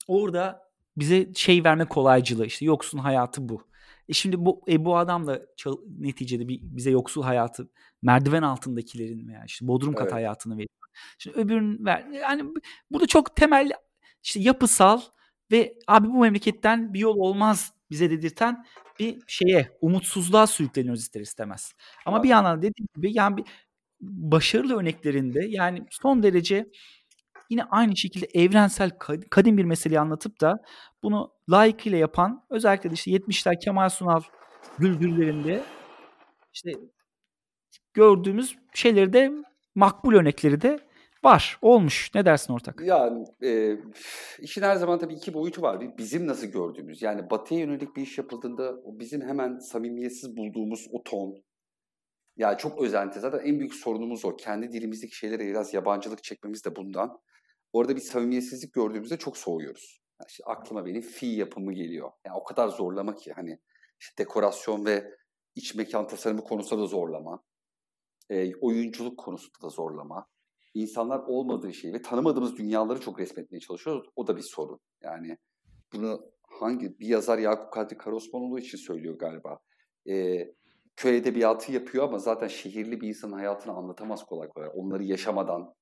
[SPEAKER 1] orada bize şey verme kolaycılığı işte yoksun hayatı bu. E şimdi bu e bu adam da çal- neticede bir, bize yoksul hayatı merdiven altındakilerin veya işte bodrum kat evet. hayatını veriyor. Şimdi öbürünün ver yani burada çok temel işte yapısal ve abi bu memleketten bir yol olmaz bize dedirten bir şeye umutsuzluğa sürükleniyoruz ister istemez. Ama bir yandan dediğim gibi yani bir başarılı örneklerinde yani son derece yine aynı şekilde evrensel kadim bir meseleyi anlatıp da bunu layıkıyla yapan özellikle de işte 70'ler Kemal Sunal Gülgüllerinde işte gördüğümüz şeyleri de makbul örnekleri de var. Olmuş. Ne dersin ortak?
[SPEAKER 2] Yani e, işin her zaman tabii iki boyutu var. Bir bizim nasıl gördüğümüz. Yani batıya yönelik bir iş yapıldığında bizim hemen samimiyetsiz bulduğumuz o ton. Yani çok özenti. Zaten en büyük sorunumuz o. Kendi dilimizdeki şeylere biraz yabancılık çekmemiz de bundan. Orada bir samimiyetsizlik gördüğümüzde çok soğuyoruz. Yani işte aklıma benim fi yapımı geliyor. Yani o kadar zorlama ki hani işte dekorasyon ve iç mekan tasarımı konusunda da zorlama. E, oyunculuk konusunda da zorlama. İnsanlar olmadığı şeyi ve tanımadığımız dünyaları çok resmetmeye çalışıyoruz. O da bir sorun. Yani bunu hangi bir yazar Yakup Kadri Karosmanoğlu için söylüyor galiba. E, köy edebiyatı yapıyor ama zaten şehirli bir insanın hayatını anlatamaz kolay kolay. Onları yaşamadan,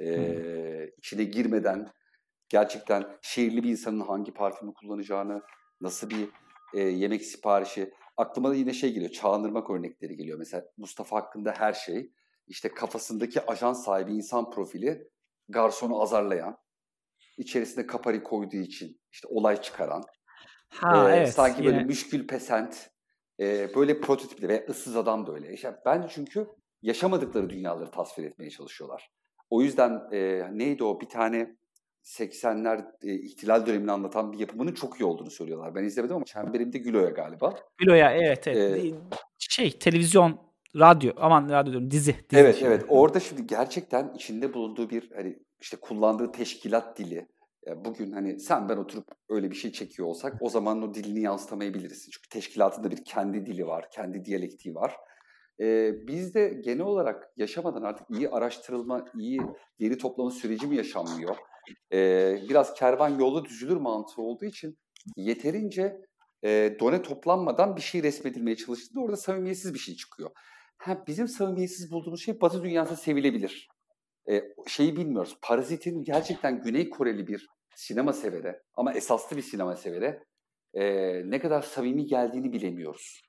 [SPEAKER 2] e, içine girmeden gerçekten şehirli bir insanın hangi parfümü kullanacağını, nasıl bir e, yemek siparişi. Aklıma da yine şey geliyor, çağınırmak örnekleri geliyor. Mesela Mustafa hakkında her şey, işte kafasındaki ajans sahibi insan profili garsonu azarlayan, içerisinde kapari koyduğu için işte olay çıkaran,
[SPEAKER 1] ha,
[SPEAKER 2] e,
[SPEAKER 1] evet,
[SPEAKER 2] sanki böyle
[SPEAKER 1] yine.
[SPEAKER 2] müşkül pesent, e, böyle prototipli ve ıssız adam da öyle. İşte ben çünkü yaşamadıkları dünyaları tasvir etmeye çalışıyorlar. O yüzden e, neydi o bir tane 80'ler e, ihtilal dönemini anlatan bir yapımının çok iyi olduğunu söylüyorlar. Ben izlemedim ama Çemberimde Gülo'ya galiba.
[SPEAKER 1] Gülo'ya evet evet.
[SPEAKER 2] Ee,
[SPEAKER 1] şey televizyon, radyo aman radyo diyorum dizi. dizi
[SPEAKER 2] Evet
[SPEAKER 1] şimdi.
[SPEAKER 2] evet orada şimdi gerçekten içinde bulunduğu bir hani işte kullandığı teşkilat dili. Ya bugün hani sen ben oturup öyle bir şey çekiyor olsak o zaman o dilini yansıtamayabiliriz. Çünkü teşkilatında bir kendi dili var, kendi diyalektiği var. Ee, biz de genel olarak yaşamadan artık iyi araştırılma, iyi veri toplama süreci mi yaşanmıyor? Ee, biraz kervan yolda düzülür mantığı olduğu için yeterince e, done toplanmadan bir şey resmedilmeye çalıştığında orada samimiyetsiz bir şey çıkıyor. Ha, bizim samimiyetsiz bulduğumuz şey Batı dünyasında sevilebilir. Ee, şeyi bilmiyoruz. Parazit'in gerçekten Güney Koreli bir sinema severe ama esaslı bir sinema severe e, ne kadar samimi geldiğini bilemiyoruz.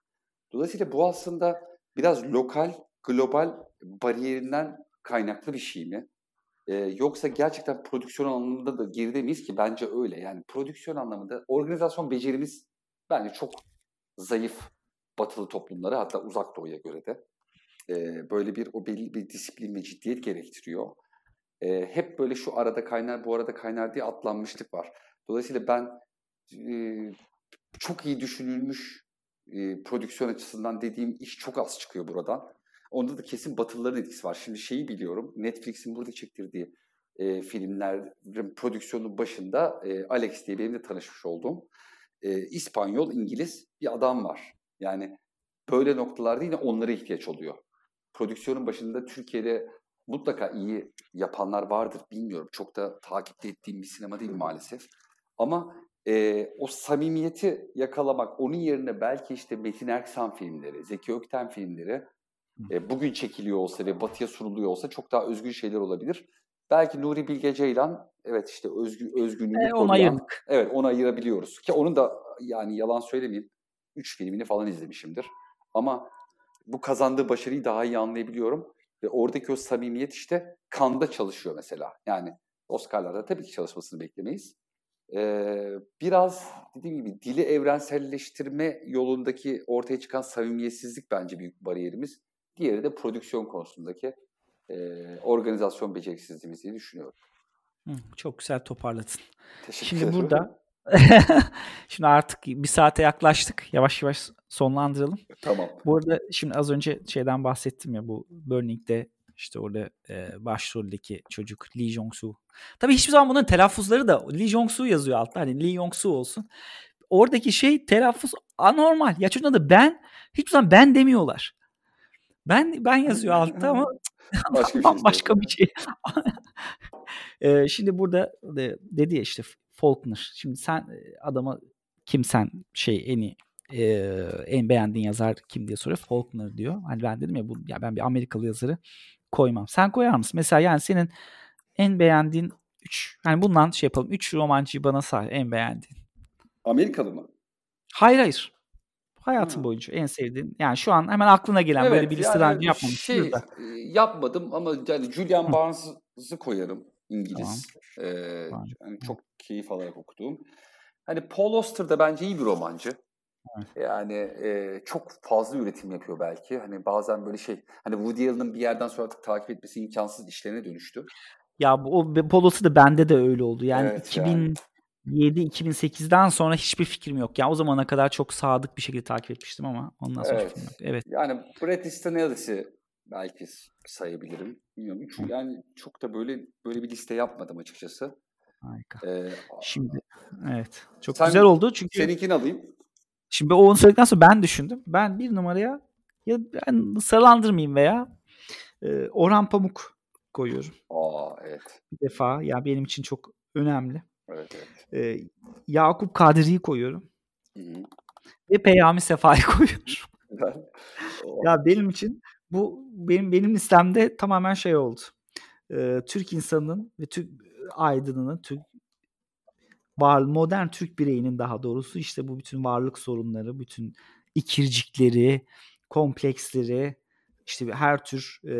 [SPEAKER 2] Dolayısıyla bu aslında biraz lokal, global bariyerinden kaynaklı bir şey mi? Ee, yoksa gerçekten prodüksiyon anlamında da geride miyiz ki? Bence öyle. Yani prodüksiyon anlamında organizasyon becerimiz bence çok zayıf batılı toplumlara hatta uzak doğuya göre de. Ee, böyle bir o belli bir disiplin ve ciddiyet gerektiriyor. Ee, hep böyle şu arada kaynar bu arada kaynar diye atlanmışlık var. Dolayısıyla ben e, çok iyi düşünülmüş e, prodüksiyon açısından dediğim iş çok az çıkıyor buradan. Onda da kesin Batılıların etkisi var. Şimdi şeyi biliyorum. Netflix'in burada çektirdiği e, filmlerin prodüksiyonun başında e, Alex diye benim de tanışmış olduğum e, İspanyol, İngiliz bir adam var. Yani böyle noktalarda yine onlara ihtiyaç oluyor. Prodüksiyonun başında Türkiye'de mutlaka iyi yapanlar vardır bilmiyorum. Çok da takip ettiğim bir sinema değil maalesef. Ama e, o samimiyeti yakalamak, onun yerine belki işte Metin Erksan filmleri, Zeki Ökten filmleri e, bugün çekiliyor olsa ve batıya sunuluyor olsa çok daha özgün şeyler olabilir. Belki Nuri Bilge Ceylan, evet işte özgü, özgünlüğünü
[SPEAKER 1] E, onu ayırdık.
[SPEAKER 2] Evet onu ayırabiliyoruz. Ki onun da yani yalan söylemeyeyim, üç filmini falan izlemişimdir. Ama bu kazandığı başarıyı daha iyi anlayabiliyorum. Ve oradaki o samimiyet işte kanda çalışıyor mesela. Yani Oscar'larda tabii ki çalışmasını beklemeyiz. Ee, biraz dediğim gibi dili evrenselleştirme yolundaki ortaya çıkan samimiyetsizlik bence büyük bariyerimiz. Diğeri de prodüksiyon konusundaki e, organizasyon beceriksizliğimiz diye düşünüyorum.
[SPEAKER 1] Hı, çok güzel toparladın.
[SPEAKER 2] Teşekkür
[SPEAKER 1] Şimdi
[SPEAKER 2] ederim.
[SPEAKER 1] burada şimdi artık bir saate yaklaştık. Yavaş yavaş sonlandıralım.
[SPEAKER 2] Tamam.
[SPEAKER 1] Bu arada şimdi az önce şeyden bahsettim ya bu Burning'de işte orada e, başroldeki çocuk Lee Jong-soo. Tabii hiçbir zaman bunların telaffuzları da Lee Jong-soo yazıyor altta. Hani Lee Jong-soo olsun. Oradaki şey telaffuz anormal. Ya çocuğun adı ben. Hiçbir zaman ben demiyorlar. Ben ben yazıyor altta ama
[SPEAKER 2] Başka bir şey
[SPEAKER 1] başka bir şey. Ee, şimdi burada de, dedi ya işte Faulkner. Şimdi sen e, adama kim sen şey en iyi e, en beğendiğin yazar kim diye soruyor. Faulkner diyor. Hani ben dedim ya bu ya ben bir Amerikalı yazarı koymam. Sen koyar mısın? Mesela yani senin en beğendiğin 3 hani bundan şey yapalım. 3 romancıyı bana say en beğendiğin.
[SPEAKER 2] Amerikalı mı?
[SPEAKER 1] Hayır hayır. Hayatın
[SPEAKER 2] Ha.
[SPEAKER 1] boyunca en sevdiğin. Yani şu an hemen aklına gelen böyle bir liste daha önce yapmamışsın
[SPEAKER 2] şey,
[SPEAKER 1] da.
[SPEAKER 2] e, yapmadım ama yani Julian Barnes'ı koyarım İngiliz. Ee,
[SPEAKER 1] Tamam.
[SPEAKER 2] yani çok keyif alarak okuduğum. Hani Paul Auster da bence iyi bir romancı. Yani e, çok fazla üretim yapıyor belki. Hani bazen böyle şey, hani Woody Allen'ın bir yerden sonra artık takip etmesi imkansız işlerine dönüştü.
[SPEAKER 1] Ya bu o Polosu da bende de öyle oldu. Yani
[SPEAKER 2] Evet, yani.
[SPEAKER 1] 2007-2008'den sonra hiçbir fikrim yok. Yani o zamana kadar çok sadık bir şekilde takip etmiştim ama ondan sonra
[SPEAKER 2] Evet.
[SPEAKER 1] fikrim yok. Evet.
[SPEAKER 2] Yani Bret Easton Ellis'i belki sayabilirim. Bilmiyorum. Üç, yani çok da böyle böyle bir liste yapmadım açıkçası.
[SPEAKER 1] Harika.
[SPEAKER 2] Ee,
[SPEAKER 1] Şimdi evet. Çok
[SPEAKER 2] Sen-
[SPEAKER 1] güzel oldu çünkü
[SPEAKER 2] seninkini alayım.
[SPEAKER 1] Şimdi o onu söyledikten sonra ben düşündüm. Ben bir numaraya ya ben sıralandırmayayım veya e, Orhan Pamuk koyuyorum.
[SPEAKER 2] Aa evet.
[SPEAKER 1] Bir defa ya benim için çok önemli.
[SPEAKER 2] Evet evet.
[SPEAKER 1] E, Yakup Kadri'yi koyuyorum.
[SPEAKER 2] Hı hı.
[SPEAKER 1] Ve Peyami Sefa'yı koyuyorum. Ya benim için bu benim benim listemde tamamen şey oldu. Ee, Türk insanının ve Türk aydınının, Türk var modern Türk bireyinin daha doğrusu işte bu bütün varlık sorunları, bütün ikircikleri, kompleksleri, işte her tür e,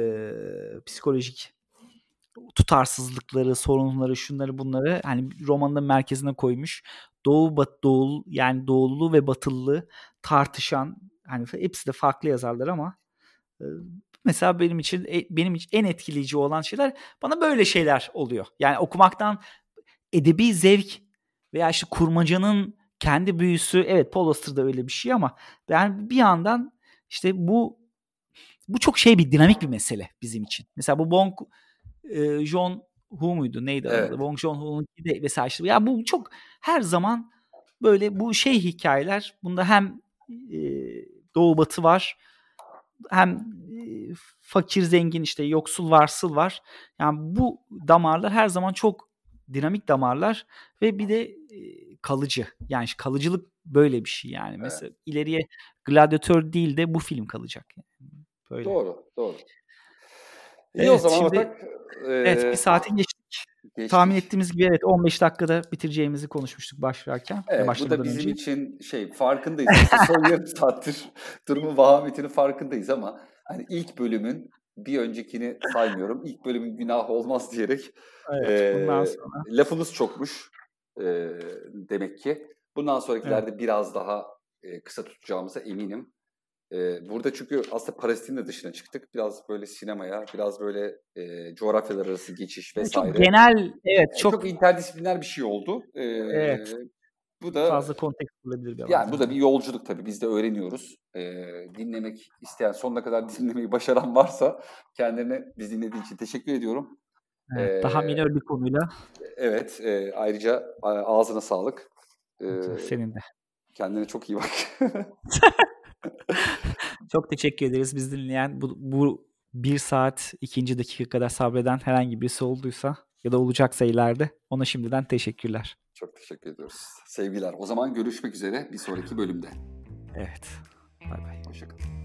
[SPEAKER 1] psikolojik tutarsızlıkları, sorunları, şunları bunları hani romanın merkezine koymuş. Doğu bat doğul yani doğulu ve batılı tartışan hani hepsi de farklı yazarlar ama e, mesela benim için e, benim için en etkileyici olan şeyler bana böyle şeyler oluyor. Yani okumaktan edebi zevk veya işte kurmacanın kendi büyüsü evet Paul Auster'da öyle bir şey ama ben bir yandan işte bu bu çok şey bir dinamik bir mesele bizim için. Mesela bu Bong e, John Hu muydu neydi evet. adı? Bong John Hu'nun de mesela işte ya bu çok her zaman böyle bu şey hikayeler bunda hem e, doğu batı var hem e, fakir zengin işte yoksul varsıl var. Yani bu damarlar her zaman çok dinamik damarlar ve bir de kalıcı. Yani kalıcılık böyle bir şey yani. Evet. Mesela ileriye gladyatör değil de bu film kalacak. Yani.
[SPEAKER 2] Böyle. Doğru, doğru. İyi evet, o zaman şimdi, Atak,
[SPEAKER 1] e, Evet, bir saati geçtik. geçtik. Tahmin ettiğimiz gibi evet 15 dakikada bitireceğimizi konuşmuştuk başlarken.
[SPEAKER 2] Evet, bu da bizim önce. için şey farkındayız. Son yarım saattir durumun vahametinin farkındayız ama hani ilk bölümün bir öncekini saymıyorum. İlk bölümün günah olmaz diyerek evet, e, bundan sonra. lafımız çokmuş e, demek ki. Bundan sonrakilerde evet. biraz daha e, kısa tutacağımıza eminim. E, burada çünkü aslında Parazit'in de dışına çıktık. Biraz böyle sinemaya, biraz böyle e, coğrafyalar arası geçiş vesaire.
[SPEAKER 1] Çok genel, evet.
[SPEAKER 2] Çok, çok interdisipliner bir şey oldu. E, evet.
[SPEAKER 1] Bu da fazla konteks bulabilir
[SPEAKER 2] bir Yani bu da bir yolculuk tabii. Biz de öğreniyoruz. E, dinlemek isteyen, sonuna kadar dinlemeyi başaran varsa kendilerine biz dinlediği için teşekkür ediyorum.
[SPEAKER 1] Evet, ee, daha minör bir konuyla.
[SPEAKER 2] Evet. E, ayrıca ağzına sağlık.
[SPEAKER 1] E, Senin de.
[SPEAKER 2] Kendine çok iyi bak.
[SPEAKER 1] Çok teşekkür ederiz. Biz dinleyen bu, bu bir saat ikinci dakika kadar sabreden herhangi birisi olduysa ya da olacaksa ileride ona şimdiden teşekkürler.
[SPEAKER 2] Çok teşekkür ediyoruz. Sevgiler. O zaman görüşmek üzere bir sonraki bölümde.
[SPEAKER 1] Evet. Bay bay.
[SPEAKER 2] Hoşçakalın.